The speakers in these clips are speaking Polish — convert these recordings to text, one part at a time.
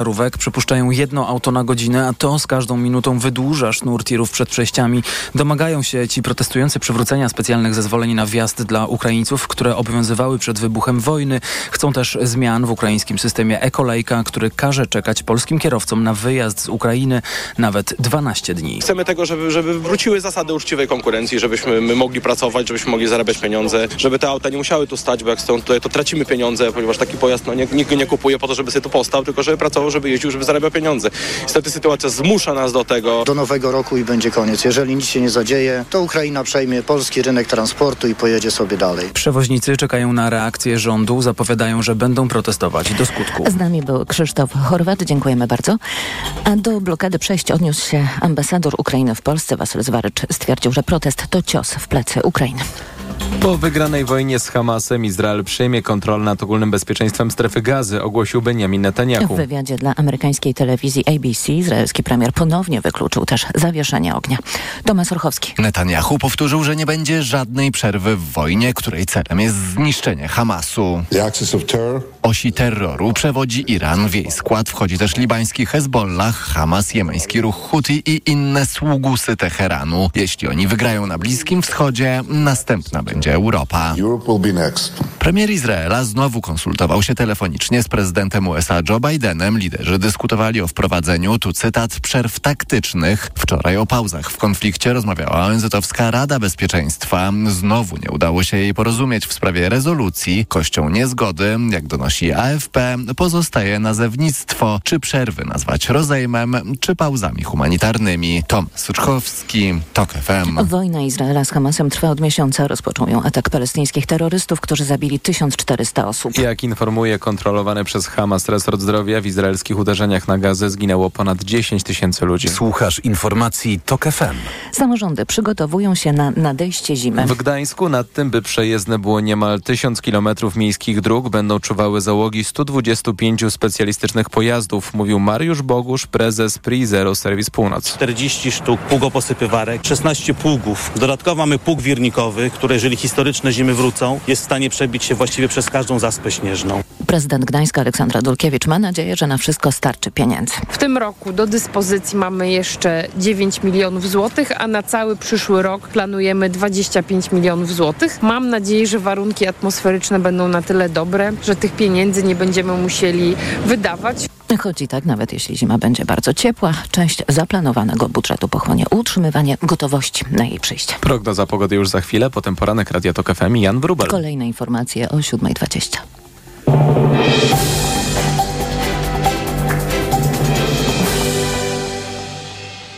Rówek przypuszczają jedno auto na godzinę, a to z każdą minutą wydłuża sznur tirów przed przejściami. Domagają się ci protestujący przywrócenia specjalnych zezwoleń na wjazd dla Ukraińców, które obowiązywały przed wybuchem wojny. Chcą też zmian w ukraińskim systemie Ekolejka, który każe czekać polskim kierowcom na wyjazd z Ukrainy nawet 12 dni. Chcemy tego, żeby, żeby wróciły zasady uczciwej konkurencji, żebyśmy my mogli pracować, żebyśmy mogli zarabiać pieniądze, żeby te auta nie musiały tu stać, bo jak stoją tutaj, to tracimy pieniądze, ponieważ taki pojazd no, nikt nie kupuje po to, żeby sobie tu postał, tylko żeby pracował, żeby jeździł, żeby zarabiał pieniądze. Niestety sytuacja zmusza nas do tego. Do nowego roku i będzie koniec. Jeżeli nic się nie zadzieje, to Ukraina przejmie polski rynek transportu i pojedzie sobie dalej. Przewoźnicy czekają na reakcję rządu, zapowiadają, że będą protestować do skutku. Z nami był Krzysztof Chorwat, dziękujemy bardzo. A do blokady przejść odniósł się ambasador Ukrainy w Polsce, Wasyl Zwarycz. Stwierdził, że protest to cios w plecy Ukrainy. Po wygranej wojnie z Hamasem Izrael przejmie kontrolę nad ogólnym bezpieczeństwem strefy gazy, ogłosił Benjamin Netanyahu. W wywiadzie dla amerykańskiej telewizji ABC izraelski premier ponownie wykluczył też zawieszenie ognia. Tomasz Orchowski. Netanyahu powtórzył, że nie będzie żadnej przerwy w wojnie, której celem jest zniszczenie Hamasu. Osi terroru przewodzi Iran. W jej skład wchodzi też libański Hezbollah, Hamas, jemeński ruch Houthi i inne sługusy Teheranu. Jeśli oni wygrają na Bliskim Wschodzie, następna będzie Europa. Premier Izraela znowu konsultował się telefonicznie z prezydentem USA Joe Bidenem. Liderzy dyskutowali o wprowadzeniu, tu cytat, przerw taktycznych. Wczoraj o pauzach w konflikcie rozmawiała ONZ-owska Rada Bezpieczeństwa. Znowu nie udało się jej porozumieć w sprawie rezolucji. Kością niezgody, jak donosi AFP, pozostaje nazewnictwo. Czy przerwy nazwać rozejmem, czy pauzami humanitarnymi. Tom Suczkowski, TOK FM. Wojna Izraela z Hamasem trwa od miesiąca. Rozpoczął ją atak palestyńskich terrorystów, którzy zabili 1400 osób. Jak informuje kontrolowany przez Hamas resort zdrowia, w izraelskich uderzeniach na gazę zginęło ponad 10 tysięcy ludzi. Słuchasz informacji TOK FM. Samorządy przygotowują się na nadejście zimy. W Gdańsku nad tym, by przejezdne było niemal 1000 kilometrów miejskich dróg, będą czuwały załogi 125 specjalistycznych pojazdów, mówił Mariusz Bogusz, prezes PRI Zero Service Północ. 40 sztuk pługoposypywarek, 16 pługów. Dodatkowo mamy pług wirnikowy, który jeżeli historyczne zimy wrócą, jest w stanie przebić się właściwie przez każdą zaspę śnieżną. Prezydent Gdańska Aleksandra Dulkiewicz ma nadzieję, że na wszystko starczy pieniędzy. W tym roku do dyspozycji mamy jeszcze 9 milionów złotych, a na cały przyszły rok planujemy 25 milionów złotych. Mam nadzieję, że warunki atmosferyczne będą na tyle dobre, że tych pieniędzy nie będziemy musieli wydawać. Choć i tak, nawet jeśli zima będzie bardzo ciepła, część zaplanowanego budżetu pochłonie utrzymywanie gotowości na jej przyjście. Prognoza pogody już za chwilę, potem poranek Radia Tok FM i Jan Wrubel. Kolejne informacje o 7.20.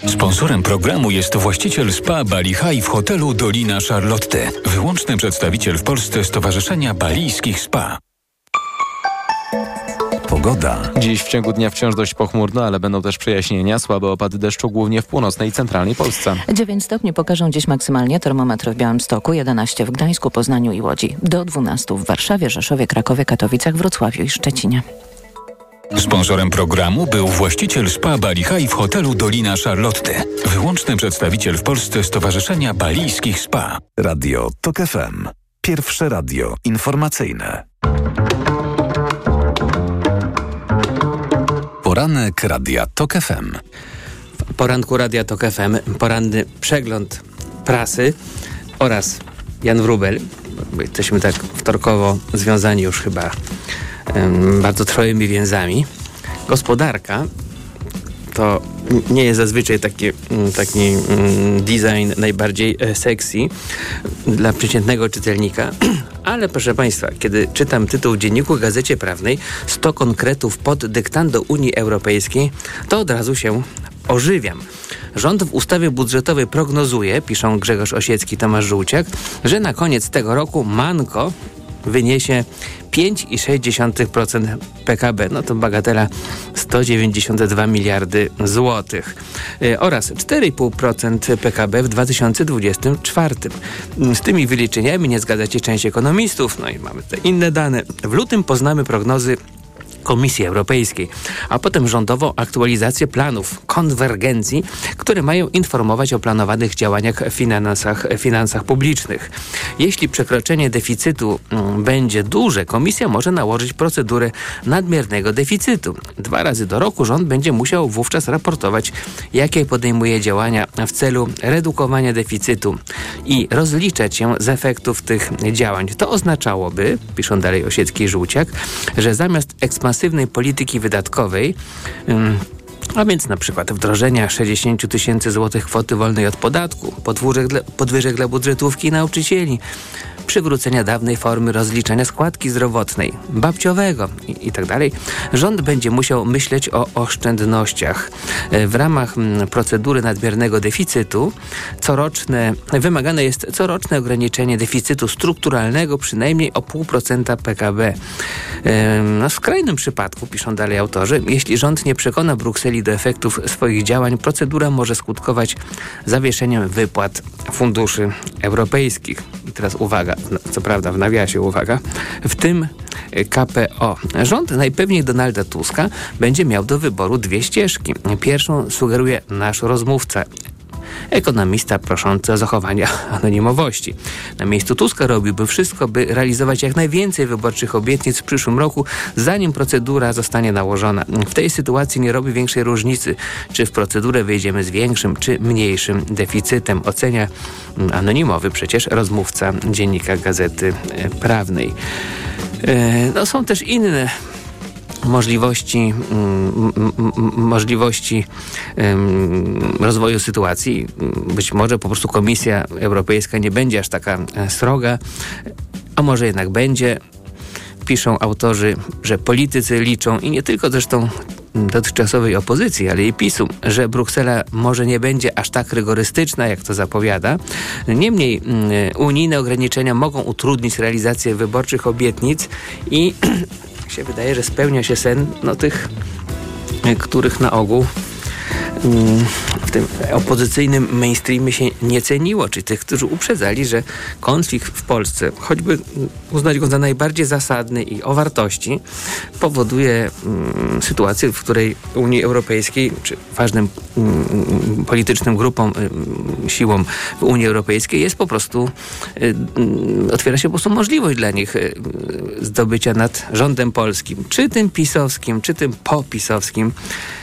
Sponsorem programu jest właściciel spa Bali High w hotelu Dolina Charlotte. Wyłączny przedstawiciel w Polsce Stowarzyszenia Balijskich Spa. Pogoda. Dziś w ciągu dnia wciąż dość pochmurno, ale będą też przejaśnienia. Słabe opady deszczu głównie w północnej i centralnej Polsce. 9 stopni pokażą dziś maksymalnie termometry w Białymstoku, 11 w Gdańsku, Poznaniu i Łodzi. Do 12 w Warszawie, Rzeszowie, Krakowie, Katowicach, Wrocławiu i Szczecinie. Sponsorem programu był właściciel spa Bali High w hotelu Dolina Charlotte. Wyłączny przedstawiciel w Polsce Stowarzyszenia Balijskich Spa. Radio TOK FM. Pierwsze radio informacyjne. Poranek Radia TOK FM. W poranku Radia TOK FM poranny przegląd prasy oraz Jan Wrubel. Jesteśmy tak wtorkowo związani już chyba um, bardzo trwałymi więzami. Gospodarka to nie jest zazwyczaj taki, taki design najbardziej sexy dla przeciętnego czytelnika, ale proszę Państwa, kiedy czytam tytuł w Dzienniku Gazecie Prawnej 100 konkretów pod dyktando Unii Europejskiej, to od razu się ożywiam. Rząd w ustawie budżetowej prognozuje, piszą Grzegorz Osiecki, Tomasz Żółciak, że na koniec tego roku manko wyniesie 5,6% PKB. No to bagatela 192 miliardy złotych. Yy, oraz 4,5% PKB w 2024. Z tymi wyliczeniami nie zgadza się część ekonomistów, no i mamy te inne dane. W lutym poznamy prognozy Komisji Europejskiej, a potem rządową aktualizację planów konwergencji, które mają informować o planowanych działaniach w finansach, finansach publicznych. Jeśli przekroczenie deficytu mm, będzie duże, komisja może nałożyć procedurę nadmiernego deficytu. Dwa razy do roku rząd będzie musiał wówczas raportować, jakie podejmuje działania w celu redukowania deficytu i rozliczać się z efektów tych działań. To oznaczałoby, piszą dalej Osiecki i Żółciak, że zamiast ekspansywnej polityki wydatkowej, a więc na przykład wdrożenia 60 tysięcy złotych kwoty wolnej od podatku, podwyżek dla, podwyżek dla budżetówki i nauczycieli, przywrócenia dawnej formy rozliczania składki zdrowotnej, babciowego itd., tak rząd będzie musiał myśleć o oszczędnościach. E, w ramach procedury nadmiernego deficytu coroczne, wymagane jest coroczne ograniczenie deficytu strukturalnego przynajmniej o 0,5% PKB. No, w skrajnym przypadku, piszą dalej autorzy, jeśli rząd nie przekona Brukseli do efektów swoich działań, procedura może skutkować zawieszeniem wypłat funduszy europejskich. I teraz uwaga, co prawda w nawiasie uwaga, w tym KPO. Rząd najpewniej Donalda Tuska będzie miał do wyboru dwie ścieżki. Pierwszą sugeruje nasz rozmówca ekonomista proszący o zachowanie anonimowości. Na miejscu Tuska robiłby wszystko, by realizować jak najwięcej wyborczych obietnic w przyszłym roku, zanim procedura zostanie nałożona. W tej sytuacji nie robi większej różnicy, czy w procedurę wejdziemy z większym czy mniejszym deficytem, ocenia anonimowy przecież rozmówca dziennika Gazety Prawnej. E, no, są też inne możliwości, mm, możliwości rozwoju sytuacji. Być może po prostu Komisja Europejska nie będzie aż taka e, sroga, a może jednak będzie. Piszą autorzy, że politycy liczą i nie tylko zresztą dotychczasowej opozycji, ale i PiSu, że Bruksela może nie będzie aż tak rygorystyczna, jak to zapowiada. Niemniej unijne ograniczenia mogą utrudnić realizację wyborczych obietnic i się wydaje, że spełnia się sen no, tych, których na ogół mm, tym opozycyjnym mainstreamie się nie ceniło, czy tych, którzy uprzedzali, że konflikt w Polsce, choćby uznać go za najbardziej zasadny i o wartości, powoduje mm, sytuację, w której Unii Europejskiej, czy ważnym mm, politycznym grupom, y, siłom w Unii Europejskiej jest po prostu, y, otwiera się po prostu możliwość dla nich y, zdobycia nad rządem polskim, czy tym pisowskim, czy tym popisowskim. Mm,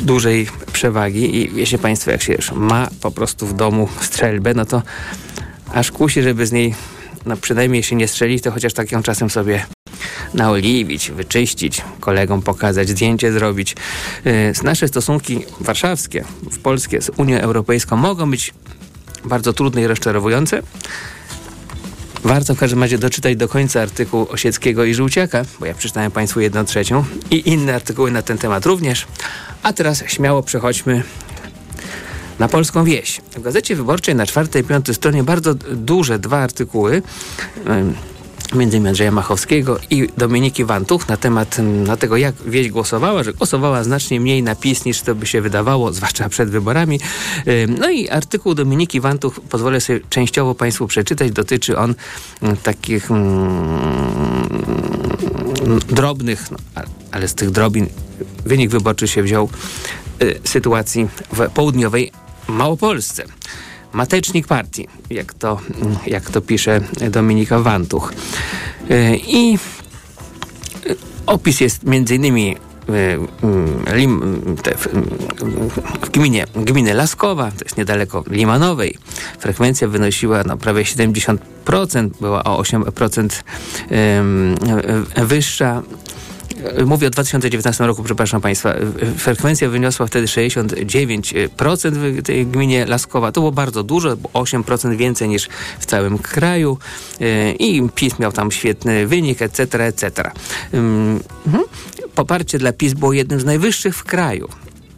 dużej przewagi i wiecie Państwo, jak się ma po prostu w domu strzelbę, no to aż kusi, żeby z niej no przynajmniej się nie strzelić, to chociaż tak ją czasem sobie naoliwić, wyczyścić, kolegom pokazać, zdjęcie zrobić. Y, nasze stosunki warszawskie, polskie z Unią Europejską mogą być bardzo trudne i rozczarowujące, Warto w każdym razie doczytać do końca artykuł Osieckiego i Żółciaka, bo ja przeczytałem Państwu jedną trzecią i inne artykuły na ten temat również. A teraz śmiało przechodźmy na polską wieś. W Gazecie Wyborczej na czwartej i piątej stronie bardzo duże dwa artykuły między innymi Andrzeja Machowskiego i Dominiki Wantuch na temat na tego, jak wieś głosowała, że głosowała znacznie mniej na PiS niż to by się wydawało, zwłaszcza przed wyborami. No i artykuł Dominiki Wantuch, pozwolę sobie częściowo Państwu przeczytać, dotyczy on takich mm, drobnych, no, ale z tych drobin wynik wyborczy się wziął y, sytuacji w południowej Małopolsce matecznik partii, jak to, jak to pisze Dominika Wantuch. E, I opis jest między innymi e, w gminie, gminy Laskowa, to jest niedaleko Limanowej. Frekwencja wynosiła no, prawie 70%, była o 8% wyższa Mówię o 2019 roku, przepraszam Państwa. Frekwencja wyniosła wtedy 69% w tej gminie Laskowa. To było bardzo dużo, 8% więcej niż w całym kraju. E, I PiS miał tam świetny wynik, etc., etc. Mhm. Poparcie dla PiS było jednym z najwyższych w kraju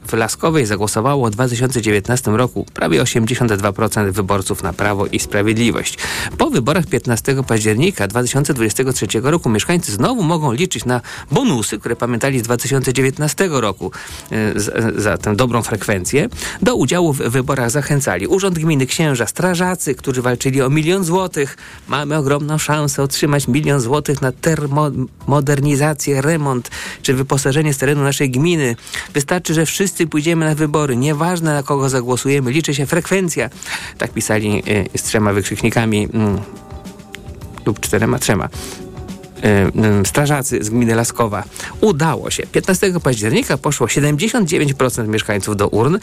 w Laskowej zagłosowało w 2019 roku prawie 82% wyborców na Prawo i Sprawiedliwość. Po wyborach 15 października 2023 roku mieszkańcy znowu mogą liczyć na bonusy, które pamiętali z 2019 roku e, za, za tę dobrą frekwencję. Do udziału w wyborach zachęcali Urząd Gminy Księża, strażacy, którzy walczyli o milion złotych. Mamy ogromną szansę otrzymać milion złotych na termomodernizację, remont czy wyposażenie z terenu naszej gminy. Wystarczy, że wszyscy pójdziemy na wybory. Nieważne na kogo zagłosujemy, liczy się frekwencja. Tak pisali y, z trzema wykrzyknikami mm, lub czterema, trzema y, strażacy z gminy Laskowa. Udało się. 15 października poszło 79% mieszkańców do urn.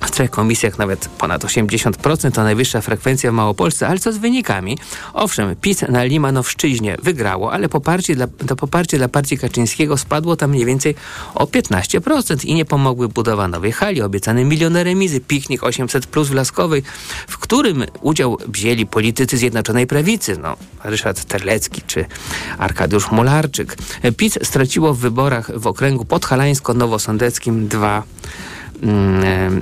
W trzech komisjach nawet ponad 80% to najwyższa frekwencja w Małopolsce, ale co z wynikami? Owszem, PiS na Limanowszczyźnie wygrało, ale poparcie dla, to poparcie dla partii Kaczyńskiego spadło tam mniej więcej o 15% i nie pomogły budowa nowej hali, obiecany miliony remizy, piknik 800 plus w Laskowej, w którym udział wzięli politycy Zjednoczonej Prawicy, no Ryszard Terlecki czy Arkadiusz Mularczyk. PiS straciło w wyborach w okręgu podhalańsko-nowosądeckim dwa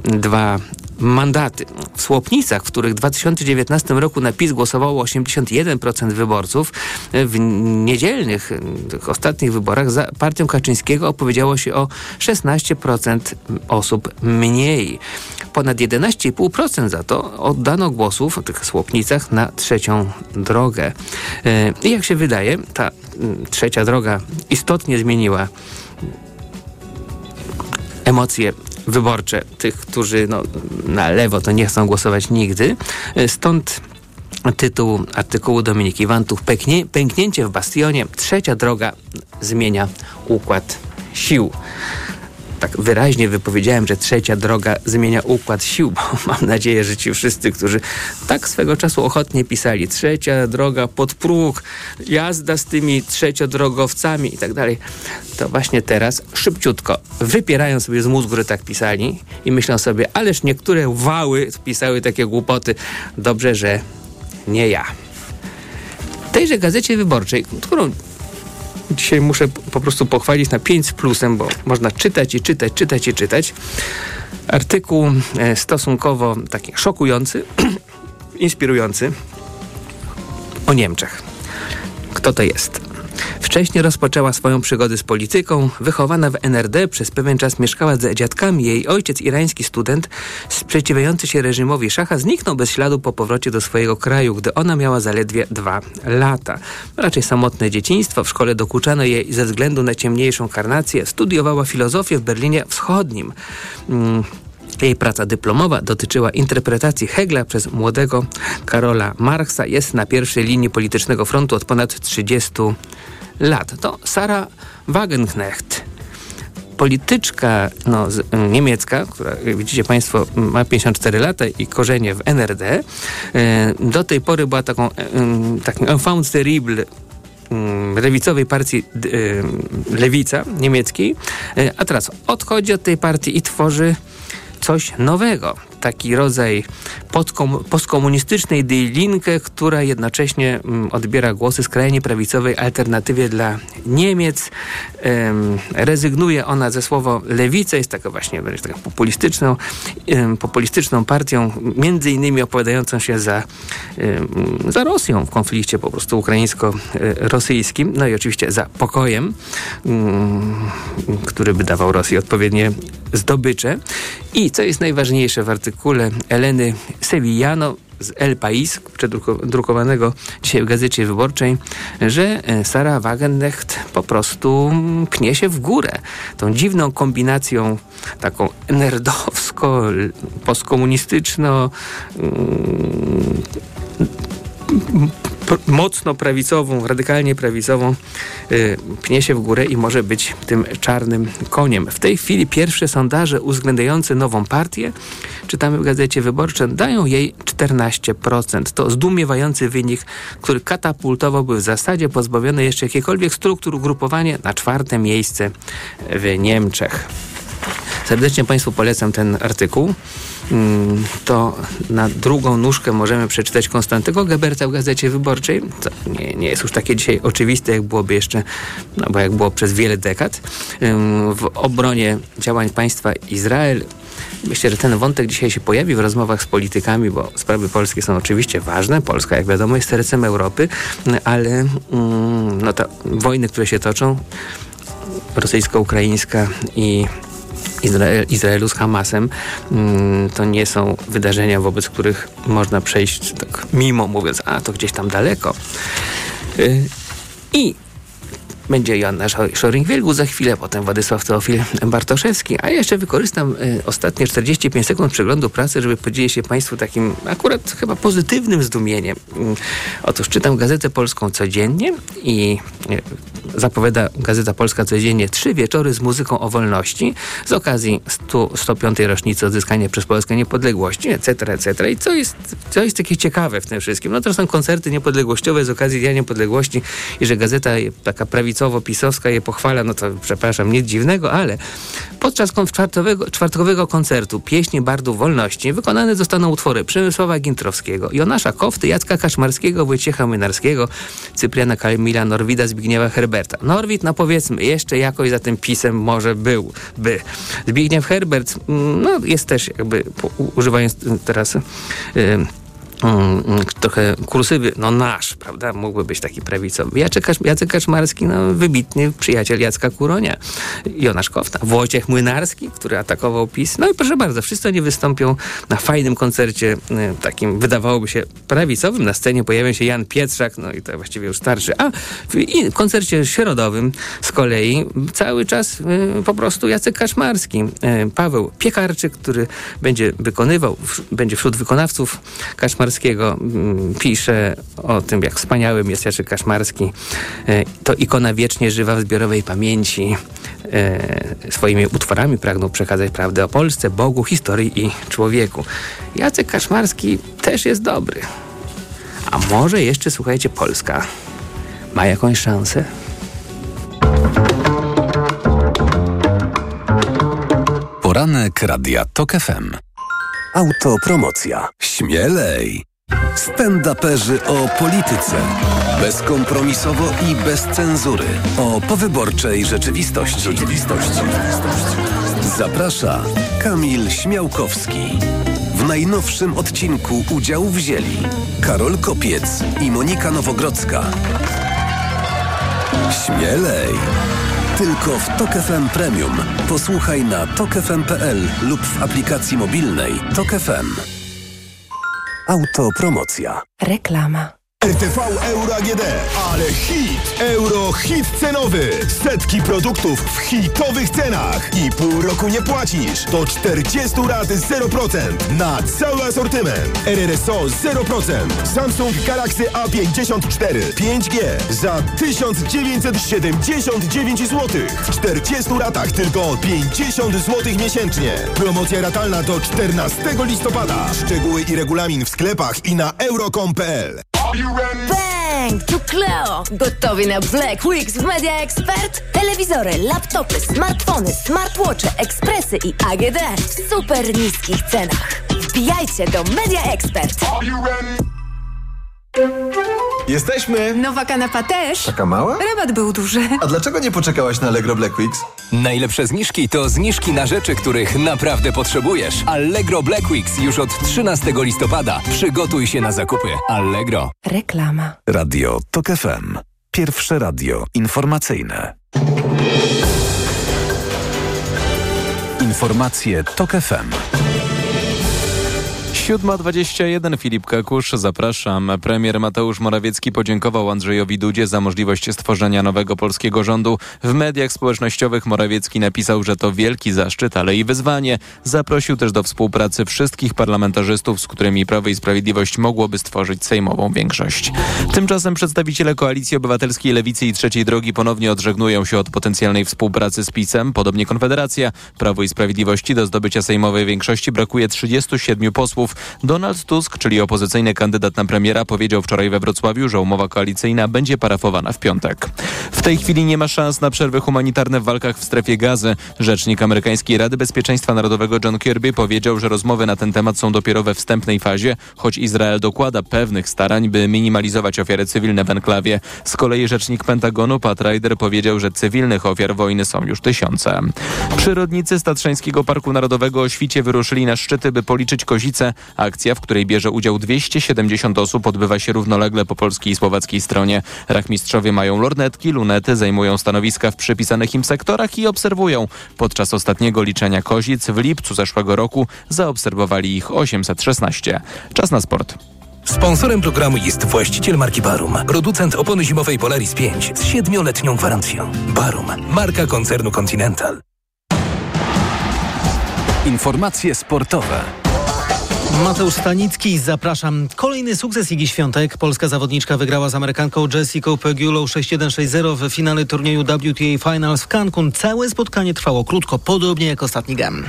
dwa mandaty. W Słopnicach, w których w 2019 roku na PiS głosowało 81% wyborców, w niedzielnych, tych ostatnich wyborach za partią Kaczyńskiego opowiedziało się o 16% osób mniej. Ponad 11,5% za to oddano głosów w tych Słopnicach na trzecią drogę. E, I jak się wydaje, ta mm, trzecia droga istotnie zmieniła emocje wyborcze tych, którzy no, na lewo to nie chcą głosować nigdy. Stąd tytuł artykułu Dominiki Wantów Pęknie, Pęknięcie w bastionie. Trzecia droga zmienia układ sił tak wyraźnie wypowiedziałem, że trzecia droga zmienia układ sił, bo mam nadzieję, że ci wszyscy, którzy tak swego czasu ochotnie pisali, trzecia droga pod próg, jazda z tymi trzeciodrogowcami i tak dalej, to właśnie teraz szybciutko wypierają sobie z mózgu, że tak pisali i myślą sobie, ależ niektóre wały pisały takie głupoty. Dobrze, że nie ja. Tejże gazecie wyborczej, którą dzisiaj muszę po prostu pochwalić na 5 z plusem, bo można czytać i czytać, czytać i czytać. Artykuł e, stosunkowo taki szokujący, inspirujący o Niemczech. Kto to jest? Wcześniej rozpoczęła swoją przygodę z polityką. Wychowana w NRD, przez pewien czas mieszkała z dziadkami. Jej ojciec, irański student, sprzeciwiający się reżimowi szacha, zniknął bez śladu po powrocie do swojego kraju, gdy ona miała zaledwie dwa lata. Raczej samotne dzieciństwo. W szkole dokuczano jej ze względu na ciemniejszą karnację. Studiowała filozofię w Berlinie Wschodnim. Hmm. Jej praca dyplomowa dotyczyła interpretacji Hegla przez młodego Karola Marksa. Jest na pierwszej linii politycznego frontu od ponad 30 lat. To Sara Wagenknecht, polityczka no, y, niemiecka, która widzicie Państwo ma 54 lata i korzenie w NRD. Y, do tej pory była taką, y, takim enfant terrible lewicowej partii Lewica niemieckiej, a teraz odchodzi od tej partii i tworzy coś nowego taki rodzaj postkomunistycznej Die Linke, która jednocześnie mm, odbiera głosy skrajnie prawicowej alternatywie dla Niemiec. rezygnuje ona ze słowa lewica, jest taka właśnie taką populistyczną, populistyczną partią, między innymi opowiadającą się za, za Rosją w konflikcie po prostu ukraińsko-rosyjskim, no i oczywiście za pokojem, mm, który by dawał Rosji odpowiednie zdobycze. I co jest najważniejsze w artykule artykule Eleny Sevillano z El País, przedrukowanego dzisiaj w Gazecie Wyborczej, że e, Sara Wagenknecht po prostu pnie się w górę. Tą dziwną kombinacją taką nerdowsko, postkomunistyczno mm, mocno prawicową, radykalnie prawicową y, pnie się w górę i może być tym czarnym koniem. W tej chwili pierwsze sondaże uwzględniające nową partię, czytamy w Gazecie Wyborczej, dają jej 14%. To zdumiewający wynik, który katapultowałby w zasadzie pozbawione jeszcze jakiejkolwiek struktur ugrupowanie na czwarte miejsce w Niemczech. Serdecznie Państwu polecam ten artykuł. Mm, to na drugą nóżkę możemy przeczytać Konstantego Geberta w Gazecie Wyborczej. To nie, nie jest już takie dzisiaj oczywiste, jak byłoby jeszcze, no bo jak było przez wiele dekad. W obronie działań państwa Izrael Myślę, że ten wątek dzisiaj się pojawi w rozmowach z politykami, bo sprawy polskie są oczywiście ważne. Polska, jak wiadomo, jest sercem Europy, ale mm, no to wojny, które się toczą, rosyjsko-ukraińska i Izrael, Izraelu z Hamasem, mm, to nie są wydarzenia, wobec których można przejść tak mimo, mówiąc, a to gdzieś tam daleko. Y, I będzie Joanna Szoring-Wielgu za chwilę, potem Władysław Teofil Bartoszewski, a ja jeszcze wykorzystam y, ostatnie 45 sekund przeglądu pracy, żeby podzielić się Państwu takim akurat chyba pozytywnym zdumieniem. Y, otóż czytam Gazetę Polską codziennie i y, zapowiada Gazeta Polska codziennie trzy wieczory z muzyką o wolności z okazji 100, 105. rocznicy odzyskania przez Polskę niepodległości, etc., etc. I co jest, co jest takie ciekawe w tym wszystkim? No to są koncerty niepodległościowe z okazji Dnia Niepodległości i że gazeta taka prawicowo-pisowska je pochwala, no to przepraszam, nic dziwnego, ale podczas czwartkowego, czwartkowego koncertu Pieśni Bardów Wolności wykonane zostaną utwory Przemysława Gintrowskiego, Jonasza Kofty, Jacka Kaszmarskiego, Wojciecha Mynarskiego, Cypriana Kamila Norwida, Zbigniewa Herberta. Norwid, no powiedzmy, jeszcze jakoś za tym pisem może był, by. Zbigniew Herbert, mm, no jest też jakby, używając teraz... Yy, Mm, mm, trochę kursywy, no nasz, prawda, mógłby być taki prawicowy. Jacek, Jacek Kaczmarski, no wybitny przyjaciel Jacka Kuronia, Jonasz Kofta, Wojciech Młynarski, który atakował PiS. No i proszę bardzo, wszyscy oni wystąpią na fajnym koncercie, y, takim wydawałoby się prawicowym. Na scenie pojawia się Jan Pietrzak, no i to właściwie już starszy. A w koncercie środowym z kolei cały czas y, po prostu Jacek Kaczmarski, y, Paweł Piekarczyk, który będzie wykonywał, będzie wśród wykonawców Kaczmarski Kaszmarskiego mm, pisze o tym, jak wspaniałym jest Jacek Kaszmarski. E, to ikona wiecznie żywa w zbiorowej pamięci. E, swoimi utworami pragnął przekazać prawdę o Polsce, Bogu, historii i człowieku. Jacek Kaszmarski też jest dobry. A może jeszcze, słuchajcie, Polska ma jakąś szansę? Poranek Radia TOK FM. Autopromocja. Śmielej! Stand-uperzy o polityce. Bezkompromisowo i bez cenzury. O powyborczej rzeczywistości. Zaprasza Kamil Śmiałkowski. W najnowszym odcinku udział wzięli Karol Kopiec i Monika Nowogrodzka. Śmielej! Tylko w Tok FM Premium. Posłuchaj na tokefm.pl lub w aplikacji mobilnej Tok FM. Autopromocja. Reklama. RTV Euro AGD, ale hit! Euro hit cenowy! Setki produktów w hitowych cenach i pół roku nie płacisz. Do 40 lat 0% na cały asortyment. RRSO 0%. Samsung Galaxy A54 5G za 1979 zł. W 40 latach tylko 50 zł miesięcznie. Promocja ratalna do 14 listopada. Szczegóły i regulamin w sklepach i na euro.com.pl. Bang! Tu Cleo! Gotowi na Black Weeks w Media Expert? Telewizory, laptopy, smartfony, smartwatche, ekspresy i AGD w super niskich cenach. Wbijajcie do Media Expert! Jesteśmy! Nowa kanapa też. Taka mała? Rabat był duży. A dlaczego nie poczekałaś na Allegro Black Weeks? Najlepsze zniżki to zniżki na rzeczy, których naprawdę potrzebujesz. Allegro Black Weeks już od 13 listopada. Przygotuj się na zakupy. Allegro. Reklama. Radio TOK FM. Pierwsze radio informacyjne. Informacje TOK FM. 7.21 Filip Kakusz, zapraszam. Premier Mateusz Morawiecki podziękował Andrzejowi Dudzie za możliwość stworzenia nowego polskiego rządu. W mediach społecznościowych Morawiecki napisał, że to wielki zaszczyt, ale i wyzwanie. Zaprosił też do współpracy wszystkich parlamentarzystów, z którymi Prawo i Sprawiedliwość mogłoby stworzyć sejmową większość. Tymczasem przedstawiciele Koalicji Obywatelskiej Lewicy i Trzeciej Drogi ponownie odżegnują się od potencjalnej współpracy z PiSem. Podobnie Konfederacja. Prawo i Sprawiedliwości do zdobycia sejmowej większości brakuje 37 posłów. Donald Tusk, czyli opozycyjny kandydat na premiera, powiedział wczoraj we Wrocławiu, że umowa koalicyjna będzie parafowana w piątek. W tej chwili nie ma szans na przerwy humanitarne w walkach w strefie gazy. Rzecznik amerykańskiej Rady Bezpieczeństwa Narodowego John Kirby powiedział, że rozmowy na ten temat są dopiero we wstępnej fazie, choć Izrael dokłada pewnych starań, by minimalizować ofiary cywilne w enklawie. Z kolei rzecznik Pentagonu Pat Ryder powiedział, że cywilnych ofiar wojny są już tysiące. Przyrodnicy z Tatrzańskiego Parku Narodowego o świcie wyruszyli na szczyty, by policzyć kozice. Akcja, w której bierze udział 270 osób, odbywa się równolegle po polskiej i słowackiej stronie. Rachmistrzowie mają lornetki, lunety, zajmują stanowiska w przypisanych im sektorach i obserwują. Podczas ostatniego liczenia kozic w lipcu zeszłego roku zaobserwowali ich 816. Czas na sport. Sponsorem programu jest właściciel marki Barum, producent opony zimowej Polaris 5 z siedmioletnią gwarancją. Barum, marka koncernu Continental. Informacje sportowe. Mateusz Stanicki, zapraszam. Kolejny sukces Igi Świątek. Polska zawodniczka wygrała z Amerykanką Jessica Pegulą 6-1-6-0 w finale turnieju WTA Finals w Cancun. Całe spotkanie trwało krótko, podobnie jak ostatni gem.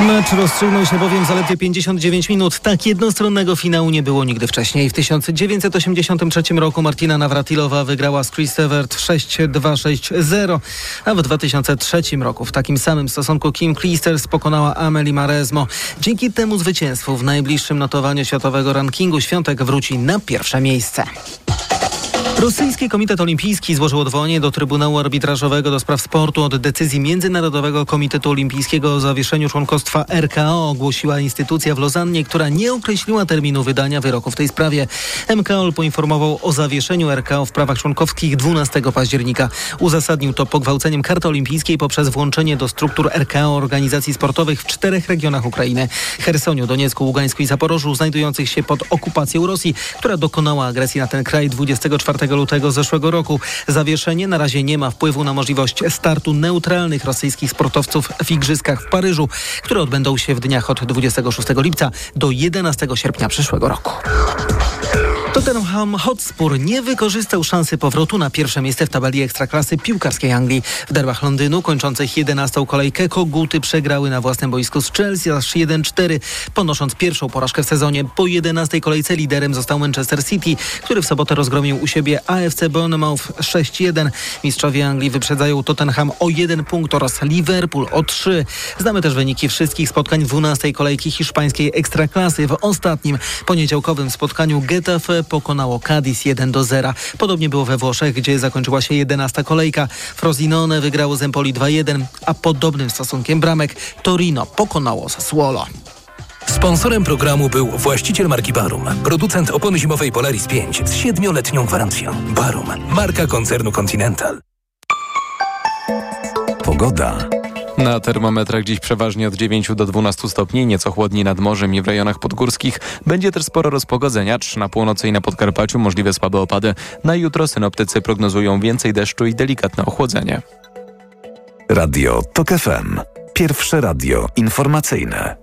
Mecz rozstrzygnął się bowiem zaledwie 59 minut. Tak jednostronnego finału nie było nigdy wcześniej. W 1983 roku Martina Nawratilowa wygrała z Chris Evert 6-2-6-0, a w 2003 roku w takim samym stosunku Kim Clijsters pokonała Amelie Maresmo. Dzięki temu zwycięstwu w najbliższym notowaniu światowego rankingu Świątek wróci na pierwsze miejsce. Rosyjski Komitet Olimpijski złożył odwołanie do Trybunału Arbitrażowego do spraw sportu od decyzji Międzynarodowego Komitetu Olimpijskiego o zawieszeniu członkostwa RKO, ogłosiła instytucja w Lozannie, która nie określiła terminu wydania wyroku w tej sprawie. MKOL poinformował o zawieszeniu RKO w prawach członkowskich 12 października. Uzasadnił to pogwałceniem karty olimpijskiej poprzez włączenie do struktur RKO organizacji sportowych w czterech regionach Ukrainy. Chersoniu, Doniecku, Ługańsku i Zaporożu, znajdujących się pod okupacją Rosji, która dokonała agresji na ten kraj 24 lutego zeszłego roku. Zawieszenie na razie nie ma wpływu na możliwość startu neutralnych rosyjskich sportowców w Igrzyskach w Paryżu, które odbędą się w dniach od 26 lipca do 11 sierpnia przyszłego roku. Tottenham Hotspur nie wykorzystał szansy powrotu na pierwsze miejsce w tabeli ekstraklasy piłkarskiej Anglii. W derbach Londynu kończących 11 kolejkę koguty przegrały na własnym boisku z Chelsea aż 1-4, ponosząc pierwszą porażkę w sezonie. Po 11 kolejce liderem został Manchester City, który w sobotę rozgromił u siebie AFC Bournemouth 6-1. Mistrzowie Anglii wyprzedzają Tottenham o jeden punkt oraz Liverpool o 3. Znamy też wyniki wszystkich spotkań 12 kolejki hiszpańskiej ekstraklasy. W ostatnim poniedziałkowym spotkaniu Getafe pokonało Cadiz 1 do 0. Podobnie było we Włoszech, gdzie zakończyła się 11 kolejka. Frosinone wygrało z Empoli 2-1, a podobnym stosunkiem bramek Torino pokonało Sassuolo. Sponsorem programu był właściciel marki Barum, producent opony zimowej Polaris 5 z siedmioletnią gwarancją. Barum, marka koncernu Continental. Pogoda. Na termometrach dziś przeważnie od 9 do 12 stopni, nieco chłodniej nad morzem i w rejonach podgórskich. Będzie też sporo rozpogodzenia, na północy i na Podkarpaciu możliwe słabe opady. Na jutro synoptycy prognozują więcej deszczu i delikatne ochłodzenie. Radio TOK FM. Pierwsze radio informacyjne.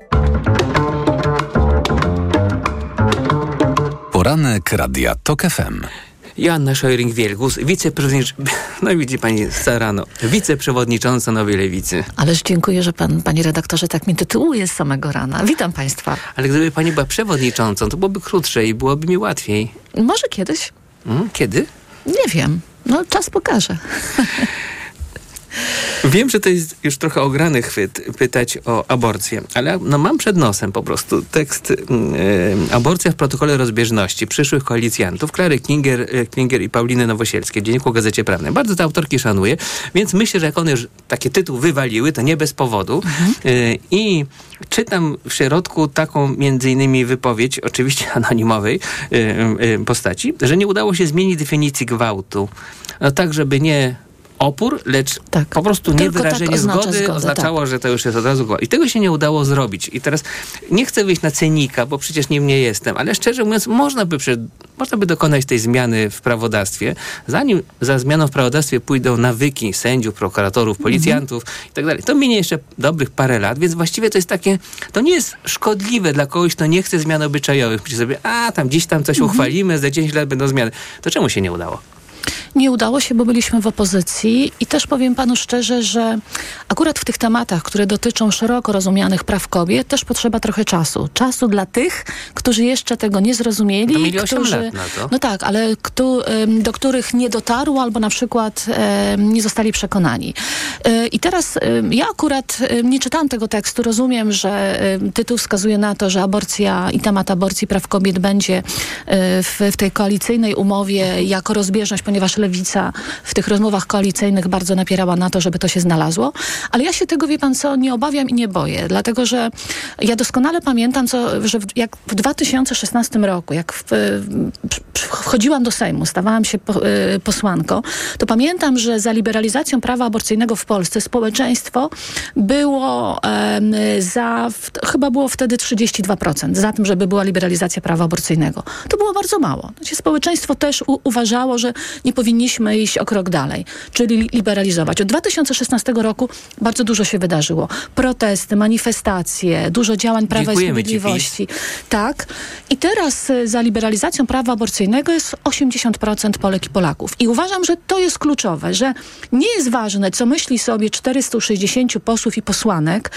Poranek Radia TOK FM. Joanna Szojring-Wielgus, wiceprzewodnicząca, no widzi pani starano, wiceprzewodnicząca Nowej Lewicy. Ależ dziękuję, że pan, panie redaktorze, tak mnie tytułuje z samego rana. Witam państwa. Ale gdyby pani była przewodniczącą, to byłoby krótsze i byłoby mi łatwiej. Może kiedyś? Hmm? Kiedy? Nie wiem. No, czas pokaże. Wiem, że to jest już trochę ograny chwyt pytać o aborcję, ale no mam przed nosem po prostu tekst y, Aborcja w protokole rozbieżności przyszłych koalicjantów Klary Klinger, Klinger i Pauliny Nowosielskie w Dzienniku Gazecie Prawnej. Bardzo te autorki szanuję, więc myślę, że jak one już taki tytuł wywaliły, to nie bez powodu. Mhm. Y, I czytam w środku taką między innymi wypowiedź, oczywiście anonimowej postaci, że nie udało się zmienić definicji gwałtu. No tak, żeby nie opór, lecz tak. po prostu niewyrażenie tak zgody zgodę, oznaczało, tak. że to już jest od razu gwałt. I tego się nie udało zrobić. I teraz nie chcę wyjść na cenika, bo przecież nim nie jestem, ale szczerze mówiąc, można by, można by dokonać tej zmiany w prawodawstwie, zanim za zmianą w prawodawstwie pójdą nawyki sędziów, prokuratorów, policjantów mhm. i tak dalej. To minie jeszcze dobrych parę lat, więc właściwie to jest takie, to nie jest szkodliwe dla kogoś, kto nie chce zmian obyczajowych. Myśli sobie, a tam gdzieś tam coś mhm. uchwalimy, za 10 lat będą zmiany. To czemu się nie udało? Nie udało się, bo byliśmy w opozycji i też powiem panu szczerze, że akurat w tych tematach, które dotyczą szeroko rozumianych praw kobiet, też potrzeba trochę czasu. Czasu dla tych, którzy jeszcze tego nie zrozumieli. Osiem którzy, lat na to. No tak, ale kto, do których nie dotarło albo na przykład nie zostali przekonani. E, I teraz ja akurat nie czytałam tego tekstu. Rozumiem, że tytuł wskazuje na to, że aborcja i temat aborcji praw kobiet będzie e, w, w tej koalicyjnej umowie jako rozbieżność, ponieważ Lewica w tych rozmowach koalicyjnych bardzo napierała na to, żeby to się znalazło. Ale ja się tego, wie pan co, nie obawiam i nie boję, dlatego że ja doskonale pamiętam, co, że w, jak w 2016 roku, jak w, w, wchodziłam do Sejmu, stawałam się po, y, posłanką, to pamiętam, że za liberalizacją prawa aborcyjnego w Polsce społeczeństwo było em, za, w, chyba było wtedy 32%, za tym, żeby była liberalizacja prawa aborcyjnego. To było bardzo mało. Znaczy, społeczeństwo też u, uważało, że nie powinniśmy iść o krok dalej, czyli li- liberalizować. Od 2016 roku bardzo dużo się wydarzyło. Protesty, manifestacje, dużo działań Prawa Dziękujemy i ci, Sprawiedliwości. Tak. I teraz y, za liberalizacją prawa aborcyjnego jest 80% Polek i Polaków. I uważam, że to jest kluczowe, że nie jest ważne, co myśli sobie 460 posłów i posłanek,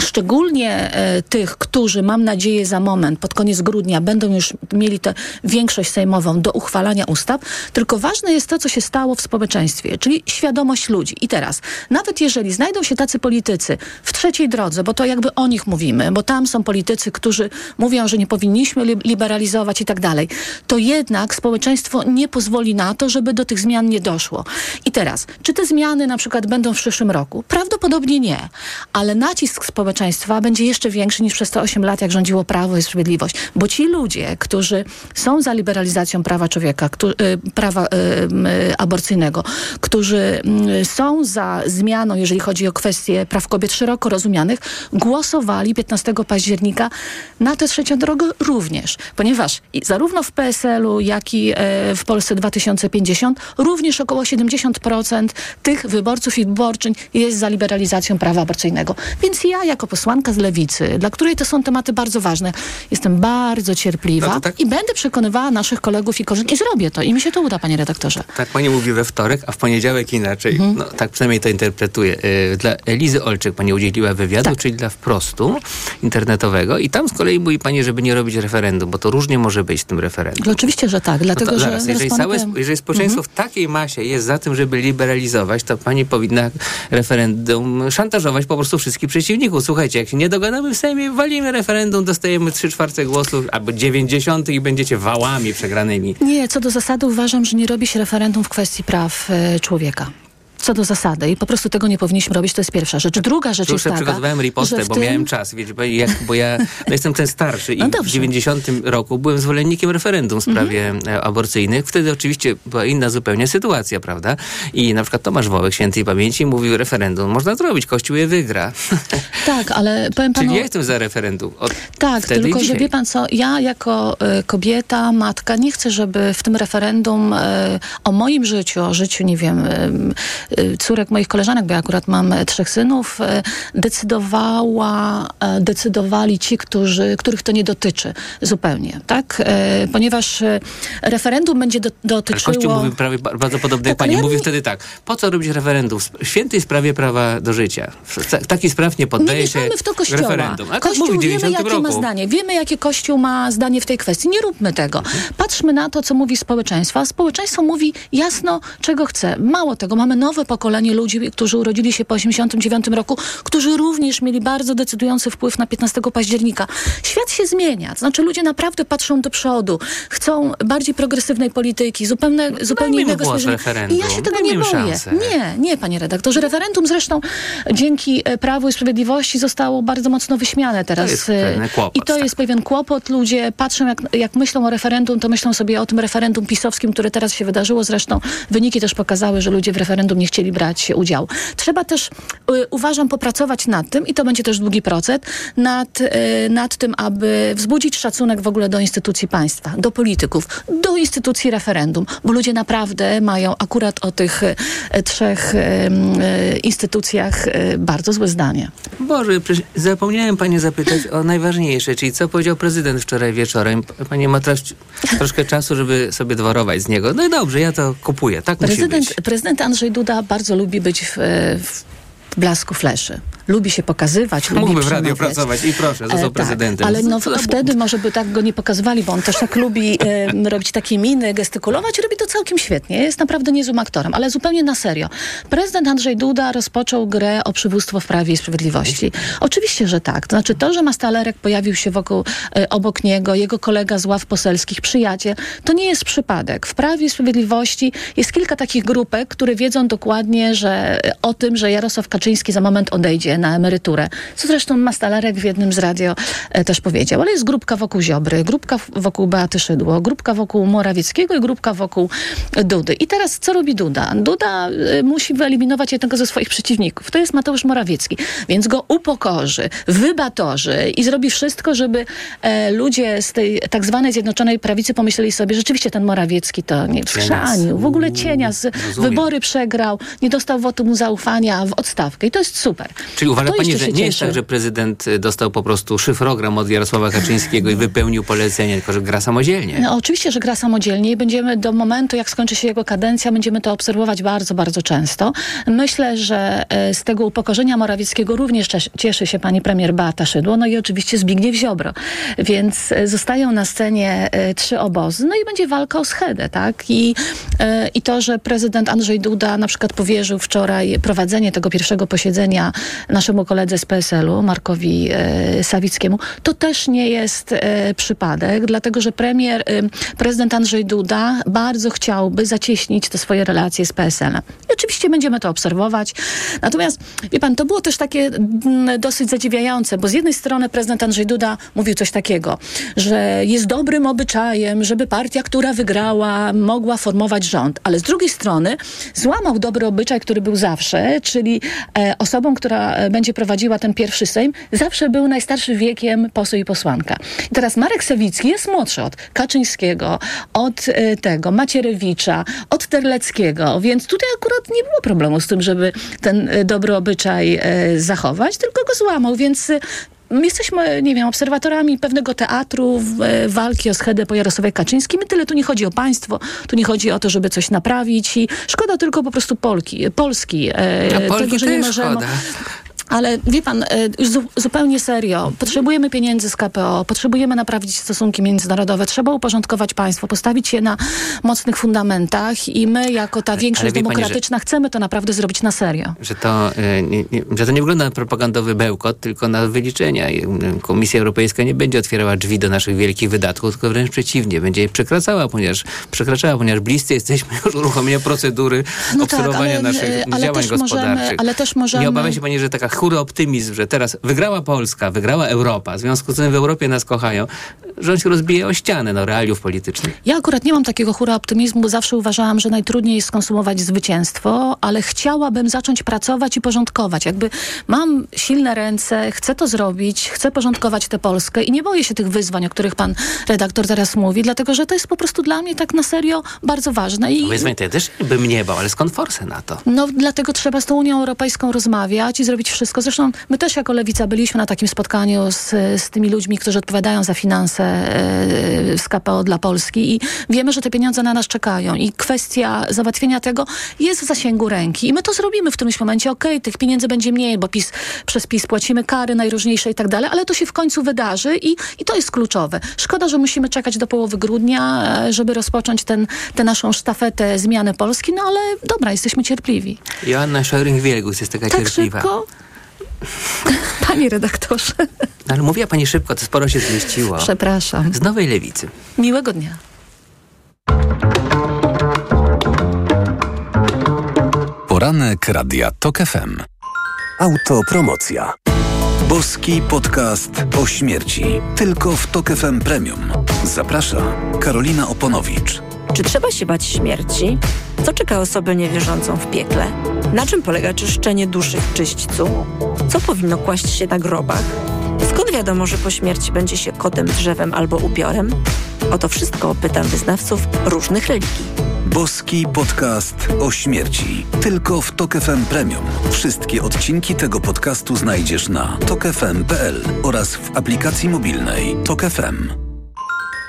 Szczególnie e, tych, którzy mam nadzieję za moment, pod koniec grudnia, będą już mieli tę większość sejmową do uchwalania ustaw, tylko ważne jest to, co się stało w społeczeństwie, czyli świadomość ludzi. I teraz, nawet jeżeli znajdą się tacy politycy w trzeciej drodze, bo to jakby o nich mówimy, bo tam są politycy, którzy mówią, że nie powinniśmy li- liberalizować i tak dalej, to jednak społeczeństwo nie pozwoli na to, żeby do tych zmian nie doszło. I teraz, czy te zmiany na przykład będą w przyszłym roku? Prawdopodobnie nie, ale nacisk społeczeństwa będzie jeszcze większy niż przez te 8 lat, jak rządziło Prawo i Sprawiedliwość. Bo ci ludzie, którzy są za liberalizacją prawa człowieka, y, prawa y, y, aborcyjnego, którzy są za zmianą, jeżeli chodzi o kwestie praw kobiet szeroko rozumianych, głosowali 15 października na tę trzecią drogę również. Ponieważ zarówno w PSL-u, jak i e, w Polsce 2050 również około 70% tych wyborców i wyborczyń jest za liberalizacją prawa aborcyjnego. Więc ja jako posłanka z Lewicy, dla której to są tematy bardzo ważne, jestem bardzo cierpliwa No tak- i będę przekonywała naszych kolegów i koleżanki i zrobię to. I mi się to uda, panie redaktorze. Tak pani mówi we wtorek, a w poniedziałek inaczej. Mhm. No, tak przynajmniej to interpretuję. Y, Dla Elizy Olczyk pani udzieliła wywiadu, Tak. czyli dla wprostu internetowego i tam z kolei mówi pani, żeby nie robić referendum, bo to różnie może być w tym referendum. No, oczywiście, że tak, dlatego no to że... zaraz, jeżeli, całe, jeżeli społeczeństwo w takiej masie jest za tym, żeby liberalizować, to pani powinna referendum szantażować po prostu wszystkich przeciwników. Słuchajcie, jak się nie dogadamy w Sejmie, walimy referendum, dostajemy 3 czwarte głosów albo 90 i będziecie wałami przegranymi. Nie, co do zasady uważam, że nie robi się referendum w kwestii praw e, człowieka. Co do zasady i po prostu tego nie powinniśmy robić, to jest pierwsza rzecz. Druga rzecz Już jest taka, przygotowałem ripostę, bo tym- miałem czas, wiecie, bo, jak, bo ja no jestem ten starszy i No w dobrze. 90 roku byłem zwolennikiem referendum w sprawie Mhm. aborcyjnych. Wtedy oczywiście była inna zupełnie sytuacja, prawda? I na przykład Tomasz Wołek, świętej pamięci, mówił referendum można zrobić, Kościół je wygra. Tak, ale powiem panu... Czyli ja jestem za referendum. Od Tak, tylko że wie pan co, ja jako y, kobieta, matka, nie chcę, żeby w tym referendum y, o moim życiu, o życiu, nie wiem, y, córek moich koleżanek, bo ja akurat mam e, trzech synów, y, decydowała, e, decydowali ci, którzy, których to nie dotyczy zupełnie, tak? E, ponieważ e, referendum będzie do, Ale dotyczyło... Kościół mówił prawie ba- bardzo podobnie jak Tak, pani. ja Mówił nie- wtedy tak, po co robić referendum? W świętej sprawie prawa do życia. W ta- takich spraw nie Nie poddaje się mieszamy w to kościoła. referendum. A tak Kościół w wiemy, 90 jakie roku. ma zdanie. Wiemy, jakie Kościół ma zdanie w tej kwestii. Nie róbmy tego. Patrzmy na to, co mówi społeczeństwo. A społeczeństwo mówi jasno, czego chce. Mało tego, mamy nowe pokolenie ludzi, którzy urodzili się po 89 roku, którzy również mieli bardzo decydujący wpływ na 15 października. Świat się zmienia. To znaczy ludzie naprawdę patrzą do przodu. Chcą bardziej progresywnej polityki, zupełnie, zupełnie Dajmy mu innego spojrzenia. I ja się tego Dajmy nie boję. szansę. Nie, nie, panie redaktorze. Referendum zresztą dzięki e, Prawu i Sprawiedliwości zostało bardzo mocno wyśmiane teraz. jest e, kłopot, I to jest pewien kłopot. Ludzie patrzą, jak, jak myślą o referendum, to myślą sobie o tym referendum pisowskim, które teraz się wydarzyło. Zresztą wyniki też pokazały, że ludzie w referendum nie chcieli chcieli brać udział. Trzeba też, y, uważam, popracować nad tym, i to będzie też długi proces, nad, y, nad tym, aby wzbudzić szacunek w ogóle do instytucji państwa, do polityków, do instytucji referendum, bo ludzie naprawdę mają akurat o tych y, trzech instytucjach bardzo złe zdanie. Boże, zapomniałem Panie zapytać o najważniejsze, czyli co powiedział prezydent wczoraj wieczorem. Pani ma teraz troszkę czasu, żeby sobie dworować z niego. No i dobrze, ja to kupuję, tak musi Prezydent, być. prezydent Andrzej Duda bardzo lubi być w, w blasku fleszy. Lubi się pokazywać, lubi Mógłby w radio pracować i proszę, został E, prezydentem. Tak, ale no, wtedy może by tak go nie pokazywali, bo on też tak lubi e, robić takie miny, gestykulować. Robi to całkiem świetnie. Jest naprawdę niezłym aktorem, ale zupełnie na serio. Prezydent Andrzej Duda rozpoczął grę o przywództwo w Prawie i Sprawiedliwości. Oczywiście, że tak. To znaczy to, że Mastalerek pojawił się wokół, e, obok niego, jego kolega z ław poselskich, przyjaciel, to nie jest przypadek. W Prawie i Sprawiedliwości jest kilka takich grupek, które wiedzą dokładnie, że o tym, że Jarosław Kaczyński za moment odejdzie na emeryturę. Co zresztą Mastalerek w jednym z radio e, też powiedział. Ale jest grupka wokół Ziobry, grupka wokół Beaty Szydło, grupka wokół Morawieckiego i grupka wokół Dudy. I teraz co robi Duda? Duda e, musi wyeliminować jednego ze swoich przeciwników. To jest Mateusz Morawiecki. Więc go upokorzy, wybatorzy i zrobi wszystko, żeby e, ludzie z tej tak zwanej Zjednoczonej Prawicy pomyśleli sobie, rzeczywiście ten Morawiecki to nie wschrzanił, w ogóle cienia, z, wybory przegrał, nie dostał wotum zaufania w odstawkę i to jest super. Czyli uważa Kto Pani, że nie jest tak, że prezydent y, dostał po prostu szyfrogram od Jarosława Kaczyńskiego i wypełnił polecenie, tylko że gra samodzielnie? No, oczywiście, że gra samodzielnie i będziemy do momentu, jak skończy się jego kadencja, będziemy to obserwować bardzo, bardzo często. Myślę, że e, z tego upokorzenia Morawieckiego również cies- cieszy się pani premier Beata Szydło, no i oczywiście Zbigniew Ziobro. Więc e, zostają na scenie e, trzy obozy, no i będzie walka o schedę, tak? I, I to, że prezydent Andrzej Duda na przykład powierzył wczoraj prowadzenie tego pierwszego posiedzenia naszemu koledze z PSL-u, Markowi e, Sawickiemu, to też nie jest e, przypadek, dlatego że premier, e, prezydent Andrzej Duda bardzo chciałby zacieśnić te swoje relacje z PSL-em. I oczywiście będziemy to obserwować. Natomiast, wie pan, to było też takie mm, dosyć zadziwiające, bo z jednej strony prezydent Andrzej Duda mówił coś takiego, że jest dobrym obyczajem, żeby partia, która wygrała, mogła formować rząd, ale z drugiej strony złamał dobry obyczaj, który był zawsze, czyli osobą, która będzie prowadziła ten pierwszy Sejm, zawsze był najstarszy wiekiem poseł i posłanka. I teraz Marek Sawicki jest młodszy od Kaczyńskiego, od e, tego Macierewicza, od Terleckiego, więc tutaj akurat nie było problemu z tym, żeby ten e, dobry obyczaj e, zachować, tylko go złamał, więc e, Jesteśmy, nie wiem, obserwatorami pewnego teatru e, walki o schedę po Jarosławie Kaczyńskim. I tyle tu nie chodzi o państwo, tu nie chodzi o to, żeby coś naprawić i szkoda tylko po prostu Polki, Polski. E, A Polki tego, że nie możemy. szkoda. Ale wie pan, e, już zu, zupełnie serio, potrzebujemy pieniędzy z KPO, potrzebujemy naprawić stosunki międzynarodowe, trzeba uporządkować państwo, postawić je na mocnych fundamentach i my, jako ta większość pani, że- demokratyczna, chcemy to naprawdę zrobić na serio. Że to, y, nie, nie, że to nie wygląda na propagandowy bełkot, tylko na wyliczenia. Komisja Europejska nie będzie otwierała drzwi do naszych wielkich wydatków, tylko wręcz przeciwnie, będzie je przekraczała, ponieważ przekraczała, ponieważ bliscy jesteśmy już uruchomienia procedury No tak, obserwowania ale, naszych y, ale działań też możemy- gospodarczych. ale też możemy- Nie obawia się pani, że taka chóry optymizm, że teraz wygrała Polska, wygrała Europa, w związku z tym w Europie nas kochają, że on się rozbije o ścianę no, realiów politycznych. Ja akurat nie mam takiego hura optymizmu, bo zawsze uważałam, że najtrudniej jest skonsumować zwycięstwo, ale chciałabym zacząć pracować i porządkować. Jakby mam silne ręce, chcę to zrobić, chcę porządkować tę Polskę i nie boję się tych wyzwań, o których pan redaktor teraz mówi, dlatego że to jest po prostu dla mnie tak na serio bardzo ważne. I, Wyzwań to ja też bym nie bał, ale skąd forsę na to? no, dlatego trzeba z tą Unią Europejską rozmawiać i zrobić wszystko. Zresztą my też jako Lewica byliśmy na takim spotkaniu z, z tymi ludźmi, którzy odpowiadają za finanse e, z KPO dla Polski i wiemy, że te pieniądze na nas czekają i kwestia załatwienia tego jest w zasięgu ręki. I my to zrobimy w którymś momencie. Okej, tych pieniędzy będzie mniej, bo PiS, przez PiS płacimy kary najróżniejsze i tak dalej, ale to się w końcu wydarzy i, i to jest kluczowe. Szkoda, że musimy czekać do połowy grudnia, e, żeby rozpocząć ten, tę naszą sztafetę zmiany Polski, no ale dobra, jesteśmy cierpliwi. Joanna Scheuring-Wielgus jest taka Tak cierpliwa. szybko? Panie redaktorze, No, ale mówiła pani szybko, to sporo się zmieściło. przepraszam. Z Nowej Lewicy. Miłego dnia. Poranek Radia TOK FM. Autopromocja. Boski podcast o śmierci. Tylko w TOK FM Premium. Zaprasza Karolina Oponowicz. Czy trzeba się bać śmierci? Co czeka osobę niewierzącą w piekle? Na czym polega czyszczenie duszy w czyśćcu? Co powinno kłaść się na grobach? Skąd wiadomo, że po śmierci będzie się kotem, drzewem albo upiorem? O to wszystko pytam wyznawców różnych religii. Boski podcast o śmierci. Tylko w Tok FM Premium. Wszystkie odcinki tego podcastu znajdziesz na tokefm.pl oraz w aplikacji mobilnej Tok FM.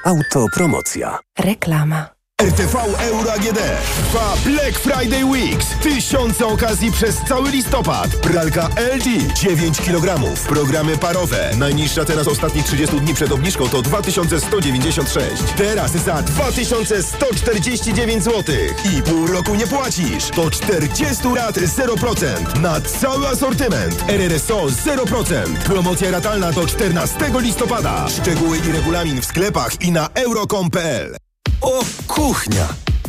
Autopromocja. Reklama. RTV Euro AGD trwa Black Friday Weeks. Tysiące okazji przez cały listopad. Pralka LG 9 kg. Programy parowe. Najniższa teraz ostatnich 30 dni przed obniżką to 2196. Teraz za 2149 zł. I pół roku nie płacisz. To 40 rat 0%. Na cały asortyment. RRSO 0%. Promocja ratalna do 14 listopada. Szczegóły i regulamin w sklepach i na euro.com.pl. O, kuchnia!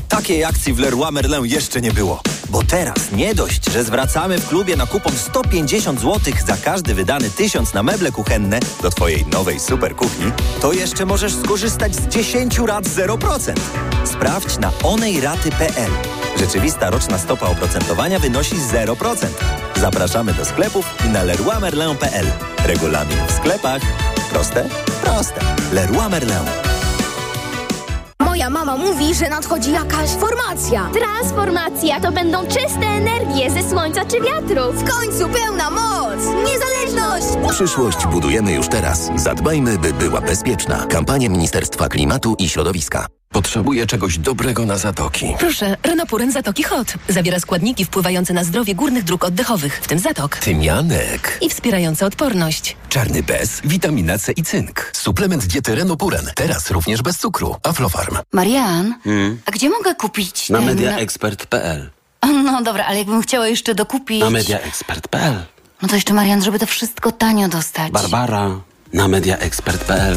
Takiej akcji w Leroy Merlin jeszcze nie było. Bo teraz nie dość, że zwracamy w klubie na kupon 150 zł za każdy wydany tysiąc na meble kuchenne do Twojej nowej super kuchni, to jeszcze możesz skorzystać z 10 rat 0%. Sprawdź na onejraty.pl. Rzeczywista roczna stopa oprocentowania wynosi 0%. Zapraszamy do sklepów i na leroymerlin.pl. Regulamin w sklepach. Proste? Proste. Leroy Merlin. Moja mama mówi, że nadchodzi jakaś formacja. Transformacja to będą czyste energie ze słońca czy wiatru. W końcu pełna moc! Niezależność! Przyszłość budujemy już teraz. Zadbajmy, by była bezpieczna. Kampania Ministerstwa Klimatu i Środowiska. Potrzebuję czegoś dobrego na zatoki. Proszę, Renopuren Zatoki Hot. Zawiera składniki wpływające na zdrowie górnych dróg oddechowych, w tym zatok. Tymianek. I wspierające odporność. Czarny bez, witamina C i cynk. Suplement diety Renopuren. Teraz również bez cukru. Aflofarm. Marian, a gdzie mogę kupić Na ten... mediaexpert.pl No dobra, ale jakbym chciała jeszcze dokupić... Na mediaexpert.pl No to jeszcze, Marian, żeby to wszystko tanio dostać. Barbara na mediaexpert.pl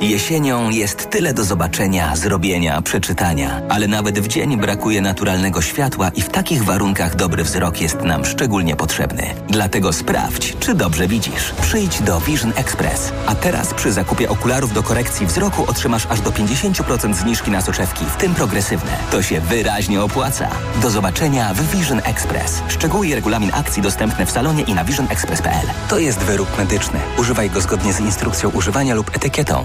Jesienią jest tyle do zobaczenia, zrobienia, przeczytania, ale nawet w dzień brakuje naturalnego światła i w takich warunkach dobry wzrok jest nam szczególnie potrzebny. Dlatego sprawdź, czy dobrze widzisz. Przyjdź do Vision Express. A teraz przy zakupie okularów do korekcji wzroku otrzymasz aż do 50% zniżki na soczewki, w tym progresywne. To się wyraźnie opłaca. Do zobaczenia w Vision Express. Szczegóły i regulamin akcji dostępne w salonie i na visionexpress.pl. To jest wyrób medyczny. Używaj go zgodnie z instrukcją używania lub etykietą.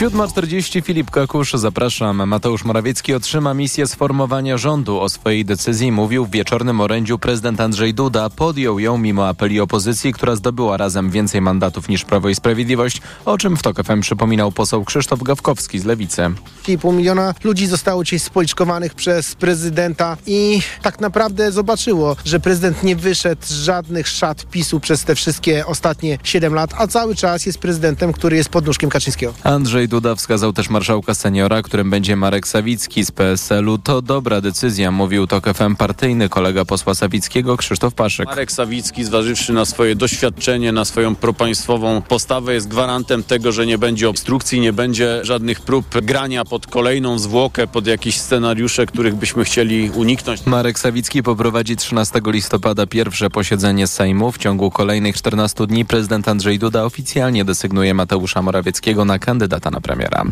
7.40 Filip Kakusz, zapraszam. Mateusz Morawiecki otrzyma misję sformowania rządu. O swojej decyzji mówił w wieczornym orędziu prezydent Andrzej Duda. Podjął ją mimo apeli opozycji, która zdobyła razem więcej mandatów niż Prawo i Sprawiedliwość, o czym w TOK FM przypominał poseł Krzysztof Gawkowski z Lewicy. 2,5 miliona ludzi zostało dzisiaj spoliczkowanych przez prezydenta i tak naprawdę zobaczyło, że prezydent nie wyszedł z żadnych szat PiSu przez te wszystkie ostatnie 7 lat, a cały czas jest prezydentem, który jest pod nóżkiem Kaczyńskiego. Andrzej Duda wskazał też marszałka seniora, którym będzie Marek Sawicki z PSL-u. To dobra decyzja, mówił TOK FM partyjny kolega posła Sawickiego Krzysztof Paszek. Marek Sawicki, zważywszy na swoje doświadczenie, na swoją propaństwową postawę, jest gwarantem tego, że nie będzie obstrukcji, nie będzie żadnych prób grania pod kolejną zwłokę, pod jakieś scenariusze, których byśmy chcieli uniknąć. Marek Sawicki poprowadzi 13 listopada pierwsze posiedzenie Sejmu. W ciągu kolejnych 14 dni prezydent Andrzej Duda oficjalnie desygnuje Mateusza Morawieckiego na kandydata na premiera.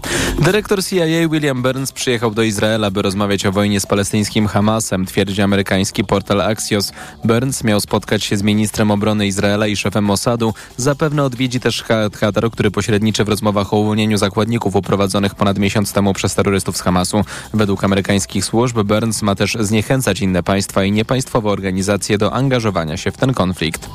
Dyrektor CIA William Burns przyjechał do Izraela, by rozmawiać o wojnie z palestyńskim Hamasem, twierdzi amerykański portal Axios. Burns miał spotkać się z ministrem obrony Izraela i szefem Mossadu. Zapewne odwiedzi też Katar, który pośredniczy w rozmowach o uwolnieniu zakładników uprowadzonych ponad miesiąc temu przez terrorystów z Hamasu. Według amerykańskich służb Burns ma też zniechęcać inne państwa i niepaństwowe organizacje do angażowania się w ten konflikt.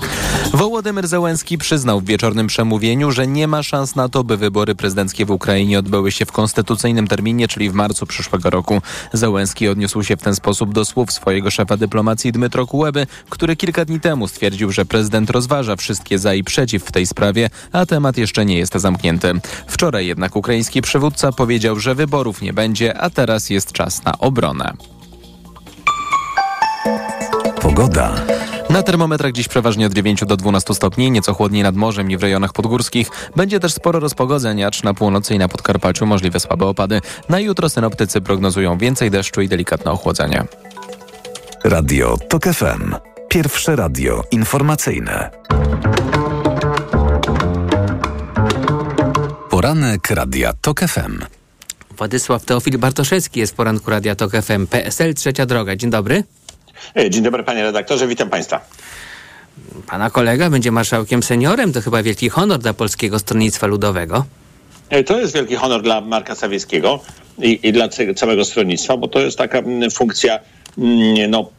Wołodymyr Zełenski przyznał w wieczornym przemówieniu, że nie ma szans na to, by wybory prezydenckie w Ukrainie odbyły się w konstytucyjnym terminie, czyli w marcu przyszłego roku. Zełenski odniósł się w ten sposób do słów swojego szefa dyplomacji Dmytro Kuleby, który kilka dni temu stwierdził, że prezydent rozważa wszystkie za i przeciw w tej sprawie, a temat jeszcze nie jest zamknięty. Wczoraj jednak ukraiński przywódca powiedział, że wyborów nie będzie, a teraz jest czas na obronę. Pogoda. Na termometrach dziś przeważnie od 9 do 12 stopni, nieco chłodniej nad morzem i w rejonach podgórskich. Będzie też sporo rozpogodzeń, acz na północy i na Podkarpaciu możliwe słabe opady. Na jutro synoptycy prognozują więcej deszczu i delikatne ochłodzenie. Radio TOK FM. Pierwsze radio informacyjne. Poranek Radia TOK FM. Władysław Teofil Bartoszewski jest w poranku Radia TOK FM. PSL Trzecia Droga. Dzień dobry. Dzień dobry panie redaktorze, witam państwa. Pana kolega będzie marszałkiem seniorem. To chyba wielki honor dla Polskiego Stronnictwa Ludowego. To jest wielki honor dla Marka Sawieckiego i, i dla całego stronnictwa, bo to jest taka funkcja no,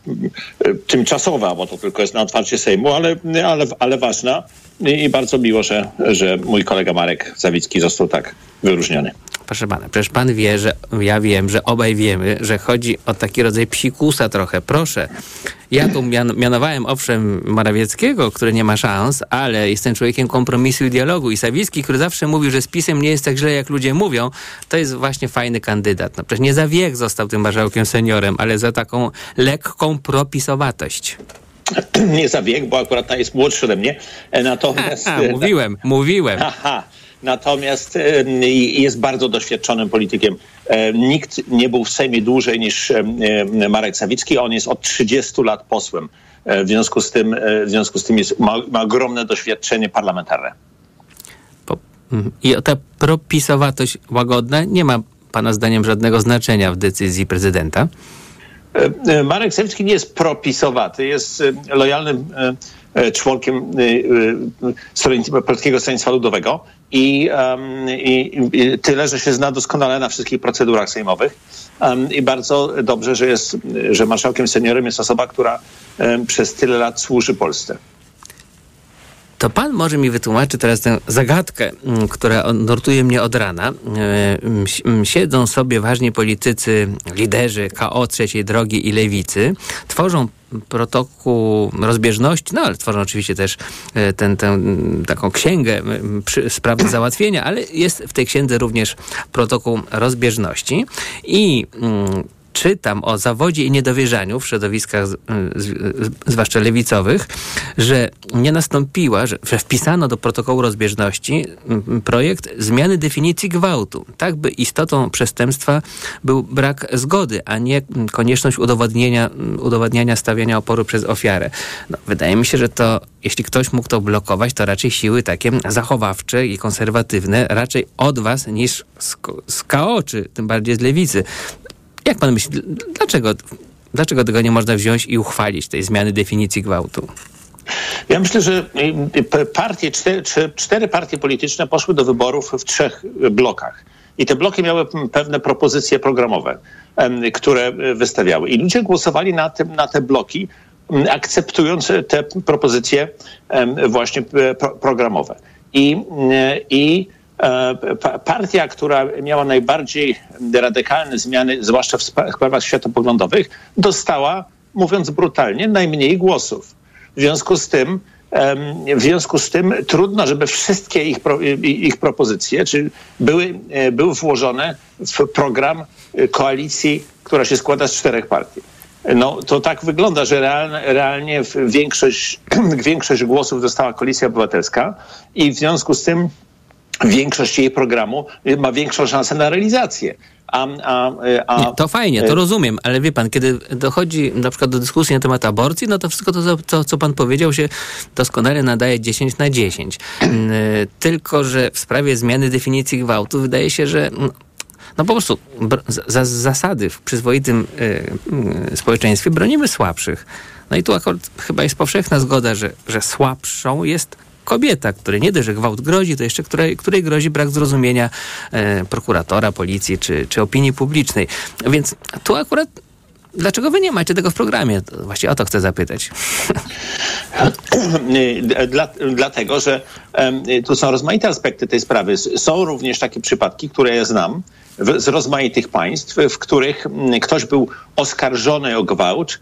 tymczasowa, bo to tylko jest na otwarcie Sejmu, ale, ale, ale ważna i bardzo miło, że, że mój kolega Marek Zawicki został tak wyróżniony. Proszę pana, przecież pan wie, że ja wiem, że obaj wiemy, że chodzi o taki rodzaj psikusa trochę. Proszę, ja tu mian mianowałem owszem Morawieckiego, który nie ma szans, ale jestem człowiekiem kompromisu i dialogu. I Sawicki, który zawsze mówił, że z pisem nie jest tak źle, jak ludzie mówią, to jest właśnie fajny kandydat. No przecież nie za wiek został tym marszałkiem seniorem, ale za taką lekką propisowatość nie za wiek, bo akurat jest młodszy ode mnie. Natomiast. Aha, mówiłem, mówiłem. Aha. Natomiast jest bardzo doświadczonym politykiem. Nikt nie był w Sejmie dłużej niż Marek Sawicki. On jest od 30 lat posłem. W związku z tym, w związku z tym jest, ma, ma ogromne doświadczenie parlamentarne. Mhm. I ta propisowatość łagodna nie ma pana zdaniem żadnego znaczenia w decyzji prezydenta? Marek Sawicki nie jest propisowaty, jest lojalnym członkiem Polskiego Stronnictwa Ludowego i, i, i, tyle, że się zna doskonale na wszystkich procedurach sejmowych. I bardzo dobrze, że, jest, że marszałkiem seniorem jest osoba, która przez tyle lat służy Polsce. To pan może mi wytłumaczy teraz tę zagadkę, która nurtuje mnie od rana. Siedzą sobie ważni politycy, liderzy KO trzeciej drogi i lewicy, tworzą protokół rozbieżności, no ale tworzą oczywiście też tę taką księgę przy, spraw do załatwienia, ale jest w tej księdze również protokół rozbieżności i czytam o zawodzie i niedowierzaniu w środowiskach, zwłaszcza lewicowych, że nie nastąpiła, że, wpisano do protokołu rozbieżności projekt zmiany definicji gwałtu, tak by istotą przestępstwa był brak zgody, a nie konieczność udowodnienia, udowadniania stawiania oporu przez ofiarę. No, wydaje mi się, że to jeśli ktoś mógł to blokować, to raczej siły takie zachowawcze i konserwatywne, raczej od was niż z KO, czy tym bardziej z lewicy. Jak pan myśli, dlaczego, dlaczego tego nie można wziąć i uchwalić, tej zmiany definicji gwałtu? Ja myślę, że partie, cztery, cztery partie polityczne poszły do wyborów w trzech blokach. I te bloki miały pewne propozycje programowe, które wystawiały. I ludzie głosowali na, tym, na te bloki, akceptując te propozycje właśnie programowe. I, i partia, która miała najbardziej radykalne zmiany, zwłaszcza w sprawach światopoglądowych, dostała, mówiąc brutalnie, najmniej głosów. W związku z tym, w związku z tym trudno, żeby wszystkie ich, ich propozycje czy były, były włożone w program koalicji, która się składa z czterech partii. No to tak wygląda, że realnie, realnie większość, większość głosów dostała Koalicja Obywatelska i w związku z tym większość jej programu ma większą szansę na realizację. A, a, a, nie, to fajnie, to rozumiem, ale wie pan, kiedy dochodzi na przykład do dyskusji na temat aborcji, no to wszystko to, to co pan powiedział, się doskonale nadaje 10 na 10. Tylko, że w sprawie zmiany definicji gwałtu wydaje się, że no po prostu za, zasady w przyzwoitym y, y, społeczeństwie bronimy słabszych. No i tu akurat chyba jest powszechna zgoda, że, że słabszą jest kobieta, której nie dość, że gwałt grozi, to jeszcze której, której grozi brak zrozumienia e, prokuratora, policji czy, czy opinii publicznej. Więc tu akurat Dlaczego wy nie macie tego w programie? To właśnie o to chcę zapytać. Dla, dlatego, że um, tu są rozmaite aspekty tej sprawy. Są również takie przypadki, które ja znam w, z rozmaitych państw, w których ktoś był oskarżony o gwałt,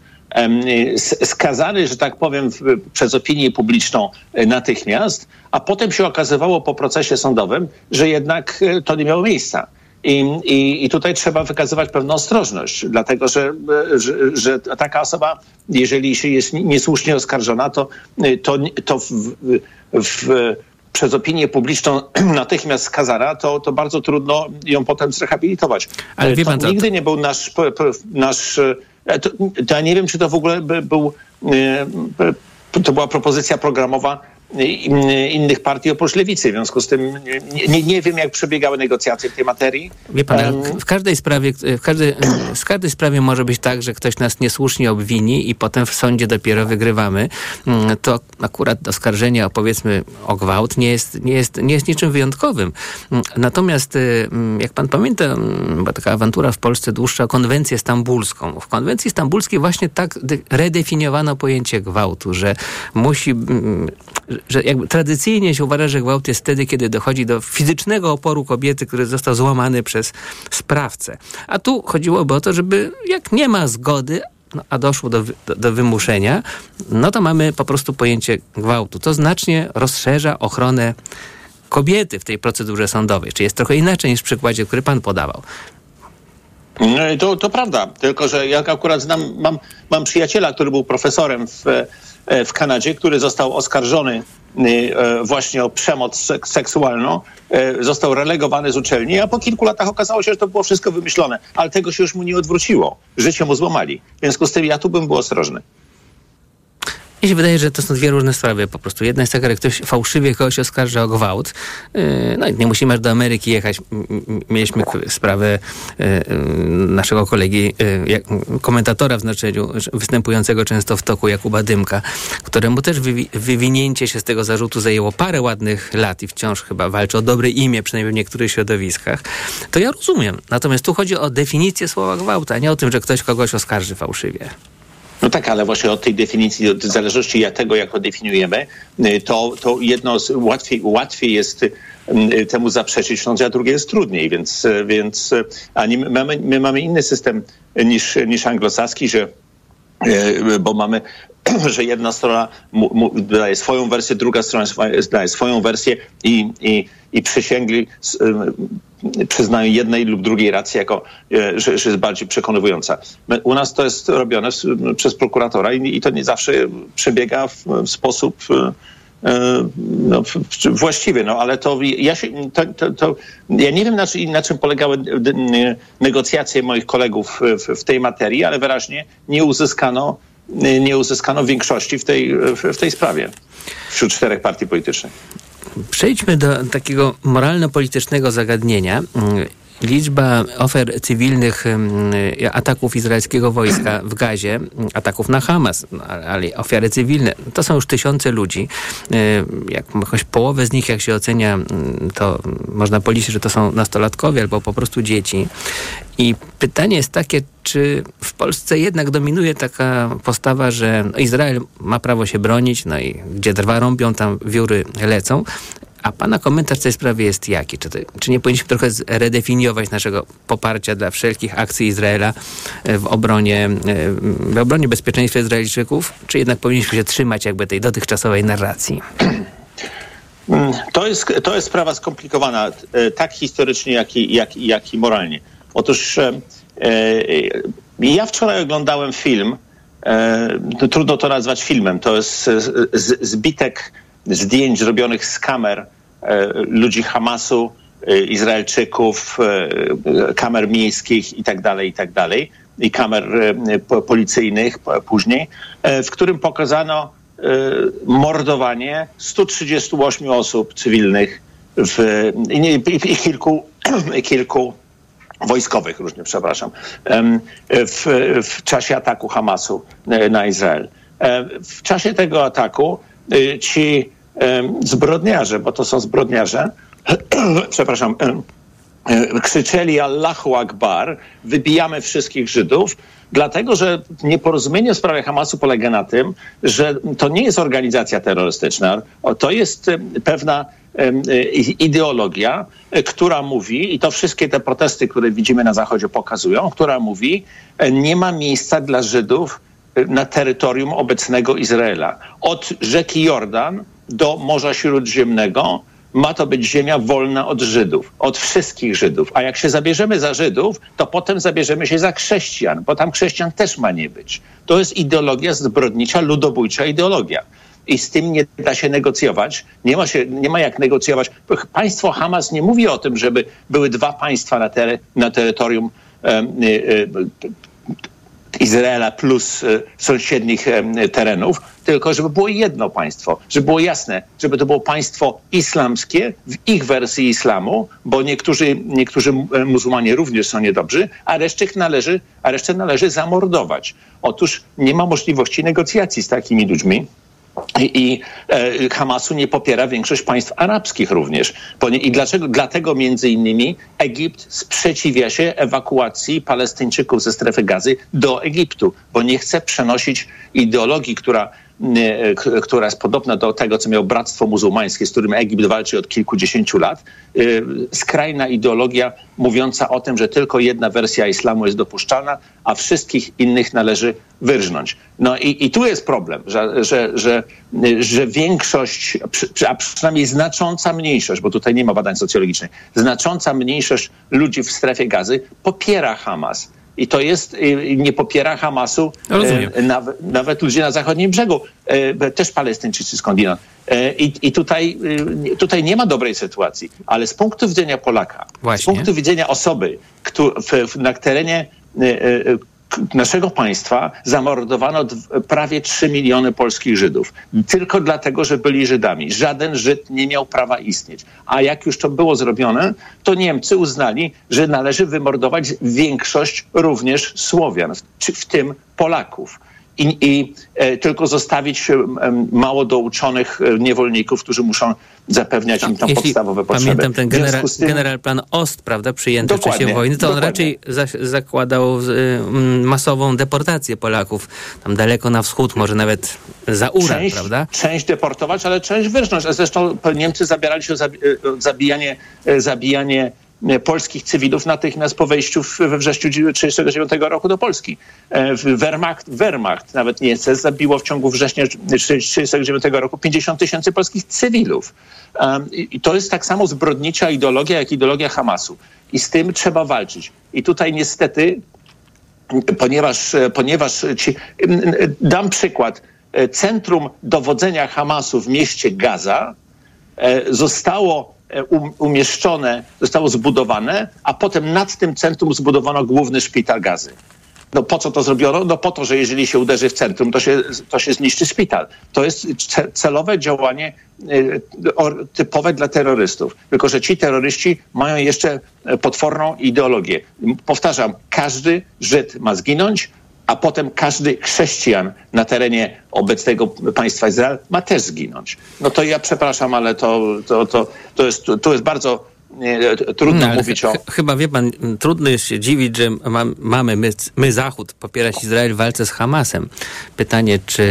skazany, że tak powiem, przez opinię publiczną e, natychmiast, a potem się okazywało po procesie sądowym, że jednak e, to nie miało miejsca. I, i, I, tutaj trzeba wykazywać pewną ostrożność, dlatego że, e, że, że, taka osoba, jeżeli się jest niesłusznie oskarżona, to, to, to w, w, przez opinię publiczną natychmiast skazana, to, to bardzo trudno ją potem zrehabilitować. Ale wie pan, to nigdy nie był nasz, nasz to, to ja nie wiem, czy to w ogóle by był, e, to była propozycja programowa innych partii oprócz lewicy. W związku z tym nie, nie wiem, jak przebiegały negocjacje w tej materii. Wie pan, w każdej sprawie, w każdej, w każdej sprawie może być tak, że ktoś nas niesłusznie obwini i potem w sądzie dopiero wygrywamy. Mm, to akurat oskarżenie o powiedzmy o gwałt nie jest, nie jest, nie jest niczym wyjątkowym. Mm, natomiast y, mm, jak pan pamięta, była taka awantura w Polsce dłuższa o konwencję stambulską. W konwencji stambulskiej właśnie tak redefiniowano pojęcie gwałtu, że musi że jakby tradycyjnie się uważa, że gwałt jest wtedy, kiedy dochodzi do fizycznego oporu kobiety, który został złamany przez sprawcę. A tu chodziłoby o to, żeby jak nie ma zgody, no, a doszło do, do, do, wymuszenia, no to mamy po prostu pojęcie gwałtu. To znacznie rozszerza ochronę kobiety w tej procedurze sądowej. Czy jest trochę inaczej niż w przykładzie, który pan podawał. No to, to prawda, tylko że jak akurat znam, mam, mam przyjaciela, który był profesorem w w Kanadzie, który został oskarżony e, właśnie o przemoc seksualną, e, został relegowany z uczelni, a po kilku latach okazało się, że to było wszystko wymyślone, ale tego się już mu nie odwróciło. Życie mu złamali. W związku z tym ja tu bym był ostrożny. Mi się wydaje, że to są dwie różne sprawy po prostu. Jedna jest taka, że ktoś fałszywie kogoś oskarża o gwałt. Yy, no i nie musimy aż do Ameryki jechać. Mieliśmy sprawę yy, naszego kolegi, yy, komentatora w znaczeniu występującego często w toku Jakuba Dymka, któremu też wywinięcie się z tego zarzutu zajęło parę ładnych lat i wciąż chyba walczy o dobre imię, przynajmniej w niektórych środowiskach. To ja rozumiem. Natomiast tu chodzi o definicję słowa gwałt, a nie o tym, że ktoś kogoś oskarży fałszywie. No tak, ale właśnie od tej definicji, w zależności od tego, jak to definiujemy, y, to, to jedno z, łatwiej, łatwiej jest y, temu zaprzeczyć, a drugie jest trudniej, więc, więc a nie, my, mamy, my mamy inny system niż, niż anglosaski, że y, bo mamy że jedna strona daje swoją wersję, druga strona daje swoją wersję i, i, i przysięgli przyznają jednej lub drugiej racji, jako, e, że, że jest bardziej przekonywująca. U nas to jest robione przez prokuratora i, i to nie zawsze przebiega w, w sposób e, no, właściwy, no ale to ja, się, to, to, to ja nie wiem, na, na czym polegały negocjacje moich kolegów w, w tej materii, ale wyraźnie nie uzyskano, nie uzyskano większości w tej, w tej sprawie wśród czterech partii politycznych. Przejdźmy do takiego moralno-politycznego zagadnienia. Liczba ofiar cywilnych ataków izraelskiego wojska w Gazie, ataków na Hamas, no, ale ofiary cywilne, to są już tysiące ludzi. Jak jakoś połowę z nich, jak się ocenia, to można policzyć, że to są nastolatkowie albo po prostu dzieci. I pytanie jest takie, czy w Polsce jednak dominuje taka postawa, że Izrael ma prawo się bronić, no i gdzie drwa rąbią, tam wióry lecą, a Pana komentarz w tej sprawie jest jaki? Czy, to, czy nie powinniśmy trochę redefiniować naszego poparcia dla wszelkich akcji Izraela e, w obronie, e, w obronie bezpieczeństwa Izraelczyków? Czy jednak powinniśmy się trzymać jakby tej dotychczasowej narracji? To jest, to jest sprawa skomplikowana, e, tak historycznie, jak i, jak, jak i moralnie. Otóż ja wczoraj oglądałem film, e, trudno to nazwać filmem, to jest zbitek zdjęć zrobionych z kamer ludzi Hamasu, Izraelczyków, kamer miejskich i tak dalej, i tak i kamer policyjnych później, w którym pokazano mordowanie 138 osób cywilnych w, i, i, i kilku, kilku wojskowych różnie, przepraszam, w, w czasie ataku Hamasu na Izrael. W czasie tego ataku ci zbrodniarze, bo to są zbrodniarze, przepraszam, krzyczeli Allahu Akbar, wybijamy wszystkich Żydów, dlatego że nieporozumienie w sprawie Hamasu polega na tym, że to nie jest organizacja terrorystyczna, to jest pewna ideologia, która mówi, i to wszystkie te protesty, które widzimy na Zachodzie pokazują, która mówi, nie ma miejsca dla Żydów na terytorium obecnego Izraela. Od rzeki Jordan do Morza Śródziemnego ma to być ziemia wolna od Żydów, od wszystkich Żydów. A jak się zabierzemy za Żydów, to potem zabierzemy się za chrześcijan, bo tam chrześcijan też ma nie być. To jest ideologia zbrodnicza, ludobójcza ideologia. I z tym nie da się negocjować. Nie ma, się, nie ma jak negocjować. Państwo Hamas nie mówi o tym, żeby były dwa państwa na, ter na terytorium Izraela plus e, sąsiednich terenów, tylko żeby było jedno państwo, żeby było jasne, żeby to było państwo islamskie w ich wersji islamu, bo niektórzy, niektórzy muzułmanie również są niedobrzy, a należy, a resztę należy zamordować. Otóż nie ma możliwości negocjacji z takimi ludźmi. I, i e, Hamasu nie popiera większość państw arabskich również. I dlaczego? Dlatego między innymi Egipt sprzeciwia się ewakuacji Palestyńczyków ze strefy gazy do Egiptu, bo nie chce przenosić ideologii, która która jest podobna do tego, co miał Bractwo Muzułmańskie, z którym Egipt walczy od kilkudziesięciu lat. E, skrajna ideologia mówiąca o tym, że tylko jedna wersja islamu jest dopuszczalna, a wszystkich innych należy wyrżnąć. No i, i tu jest problem, że, że, że, że większość, a przynajmniej znacząca mniejszość, bo tutaj nie ma badań socjologicznych, znacząca mniejszość ludzi w strefie gazy popiera Hamas i to jest, y, nie popiera Hamasu e, nawet, nawet, ludzie na zachodnim brzegu, e, też Palestyńczycy skądinąd. E, I, I, tutaj, y, tutaj nie ma dobrej sytuacji, ale z punktu widzenia Polaka, Właśnie. z punktu widzenia osoby kto, w, na terenie naszego państwa zamordowano prawie 3 miliony polskich Żydów. Tylko dlatego, że byli Żydami. Żaden Żyd nie miał prawa istnieć. A jak już to było zrobione, to Niemcy uznali, że należy wymordować większość również Słowian, w tym Polaków i, i e, tylko zostawić e, mało douczonych e, niewolników, którzy muszą zapewniać im tam podstawowe potrzeby. Pamiętam ten genera tym, general plan Ost, prawda, przyjęty w czasie wojny, to on raczej za, zakładał y, masową deportację Polaków tam daleko na wschód, może nawet za Uran, część, prawda? Część deportować, ale część wyrżnąć. Zresztą Niemcy zabierali się o zabijanie, zabijanie polskich cywilów natychmiast po wejściu we wrześniu 1939 roku do Polski. E, Wehrmacht, Wehrmacht, nawet nie SS, zabiło w ciągu września 1939 roku 50 tysięcy polskich cywilów. I to jest tak samo zbrodnicza ideologia, jak ideologia Hamasu. I z tym trzeba walczyć. I tutaj niestety, ponieważ, e, ponieważ ci, dam przykład. Centrum dowodzenia Hamasu w mieście Gaza zostało E, umieszczone, zostało zbudowane, a potem nad tym centrum zbudowano główny szpital gazy. No po co to zrobiono? No po to, że jeżeli się uderzy w centrum, to się, to się zniszczy szpital. To jest celowe działanie e, typowe dla terrorystów. Tylko, że ci terroryści mają jeszcze e, potworną ideologię. Powtarzam, każdy Żyd ma zginąć, a potem każdy chrześcijan na terenie obecnego państwa Izrael ma też zginąć. No to ja przepraszam, ale to, to, to, to, jest, to jest bardzo nie, trudno no, mówić o... Chyba wie pan, trudno jest się dziwić, że mamy, my, my Zachód, popierać Izrael w walce z Hamasem. Pytanie, czy,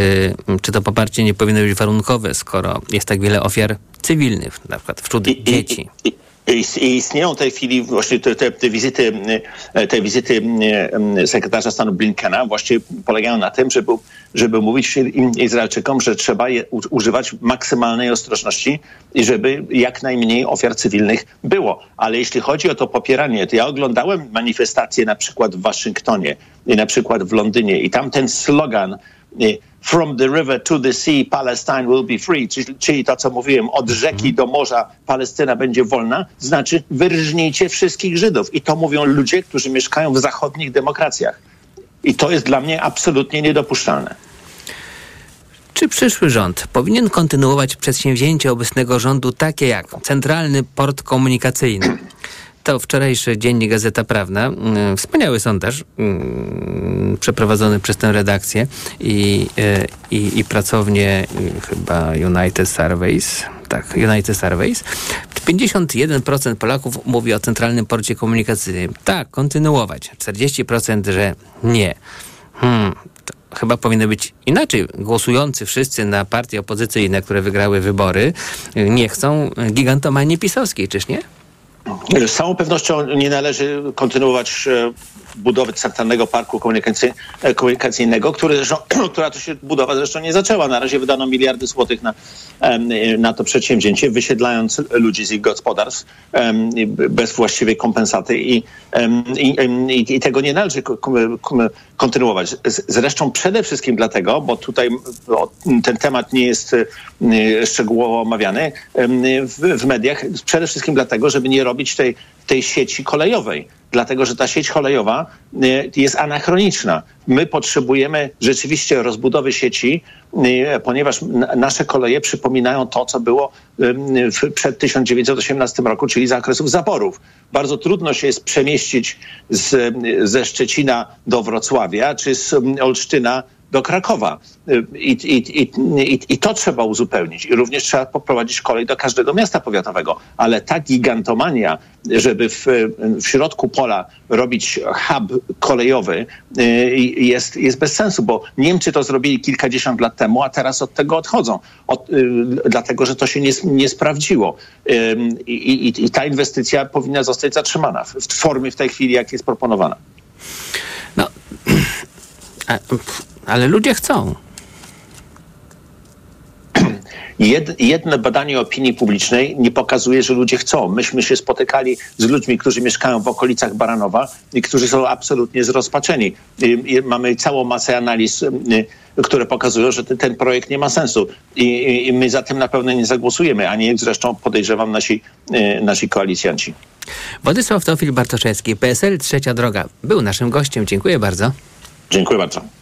czy to poparcie nie powinno być warunkowe, skoro jest tak wiele ofiar cywilnych, na przykład wśród I, dzieci. I, i, i istnieją w tej chwili właśnie te, te, te, wizyty, e, te wizyty e, sekretarza stanu Blinkena właśnie polegają na tym, żeby, żeby mówić Izraelczykom, że trzeba je, używać maksymalnej ostrożności i żeby jak najmniej ofiar cywilnych było. Ale jeśli chodzi o to popieranie, to ja oglądałem manifestacje na przykład w Waszyngtonie i na przykład w Londynie i tam ten slogan from the river to the sea Palestine will be free, czyli, czyli to, co mówiłem, od rzeki do morza Palestyna będzie wolna, znaczy wyrżnijcie wszystkich Żydów. I to mówią ludzie, którzy mieszkają w zachodnich demokracjach. I to jest dla mnie absolutnie niedopuszczalne. Czy przyszły rząd powinien kontynuować przedsięwzięcie obecnego rządu takie jak Centralny Port Komunikacyjny? To wczorajszy dziennik Gazeta Prawna. Mm, wspaniały sondaż mm, przeprowadzony przez tę redakcję i, e, i, i pracownię y, chyba United Surveys. Tak, United Surveys. 51% Polaków mówi o Centralnym Porcie Komunikacyjnym. Tak, kontynuować. 40% że nie. Hmm, chyba powinno być inaczej. Głosujący wszyscy na partie opozycyjne, które wygrały wybory, nie chcą gigantomanii pisowskiej, czyż nie? Z całą pewnością nie należy kontynuować e, budowy centralnego parku e, komunikacyjnego, który która to się budowa zresztą nie zaczęła. Na razie wydano miliardy złotych na, na to przedsięwzięcie, wysiedlając ludzi z ich gospodarstw bez właściwej kompensaty i, i, i, i tego nie należy kontynuować. Zresztą przede wszystkim dlatego, bo tutaj ten temat nie jest e, szczegółowo omawiany w, w mediach, przede wszystkim dlatego, żeby nie robić tej, tej sieci kolejowej dlatego że ta sieć kolejowa y, jest anachroniczna. My potrzebujemy rzeczywiście rozbudowy sieci, y, ponieważ nasze koleje przypominają to, co było przed 1918 roku, czyli za okresów zaborów. Bardzo trudno się jest przemieścić z, ze Szczecina do Wrocławia czy z Olsztyna do Krakowa. I, i, i, I, to trzeba uzupełnić. I również trzeba poprowadzić kolej do każdego miasta powiatowego. Ale ta gigantomania, żeby w, w środku pola robić hub kolejowy jest, jest bez sensu, bo Niemcy to zrobili kilkadziesiąt lat temu, a teraz od tego odchodzą. Od, dlatego, że to się nie, nie sprawdziło. I, ta inwestycja powinna zostać zatrzymana w, w formie w tej chwili, jak jest proponowana. No, ale ludzie chcą. Jed, jedno badanie opinii publicznej nie pokazuje, że ludzie chcą. Myśmy się spotykali z ludźmi, którzy mieszkają w okolicach Baranowa i którzy są absolutnie zrozpaczeni. I, mamy całą masę analiz, y, które pokazują, że ten, ten projekt nie ma sensu. I, I, I, my za tym na pewno nie zagłosujemy, ani zresztą podejrzewam nasi, y, nasi koalicjanci. Władysław Teofil Bartoszewski, PSL Trzecia Droga, był naszym gościem. Dziękuję bardzo. Dziękuję bardzo.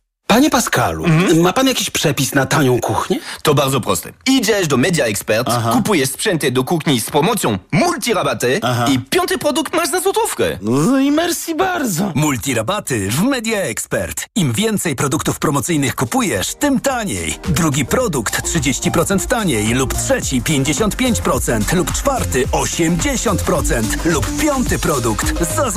Panie Pascalu, mhm. ma pan jakiś przepis na tanią kuchnię? To bardzo proste. Idziesz do Media Expert, Aha. kupujesz sprzęty do kuchni z promocją multirabaty Aha. i piąty produkt masz za złotówkę. No i merci bardzo. Multirabaty w Media Expert. Im więcej produktów promocyjnych kupujesz, tym taniej. Drugi produkt 30% taniej lub trzeci 55% lub czwarty 80% lub piąty produkt za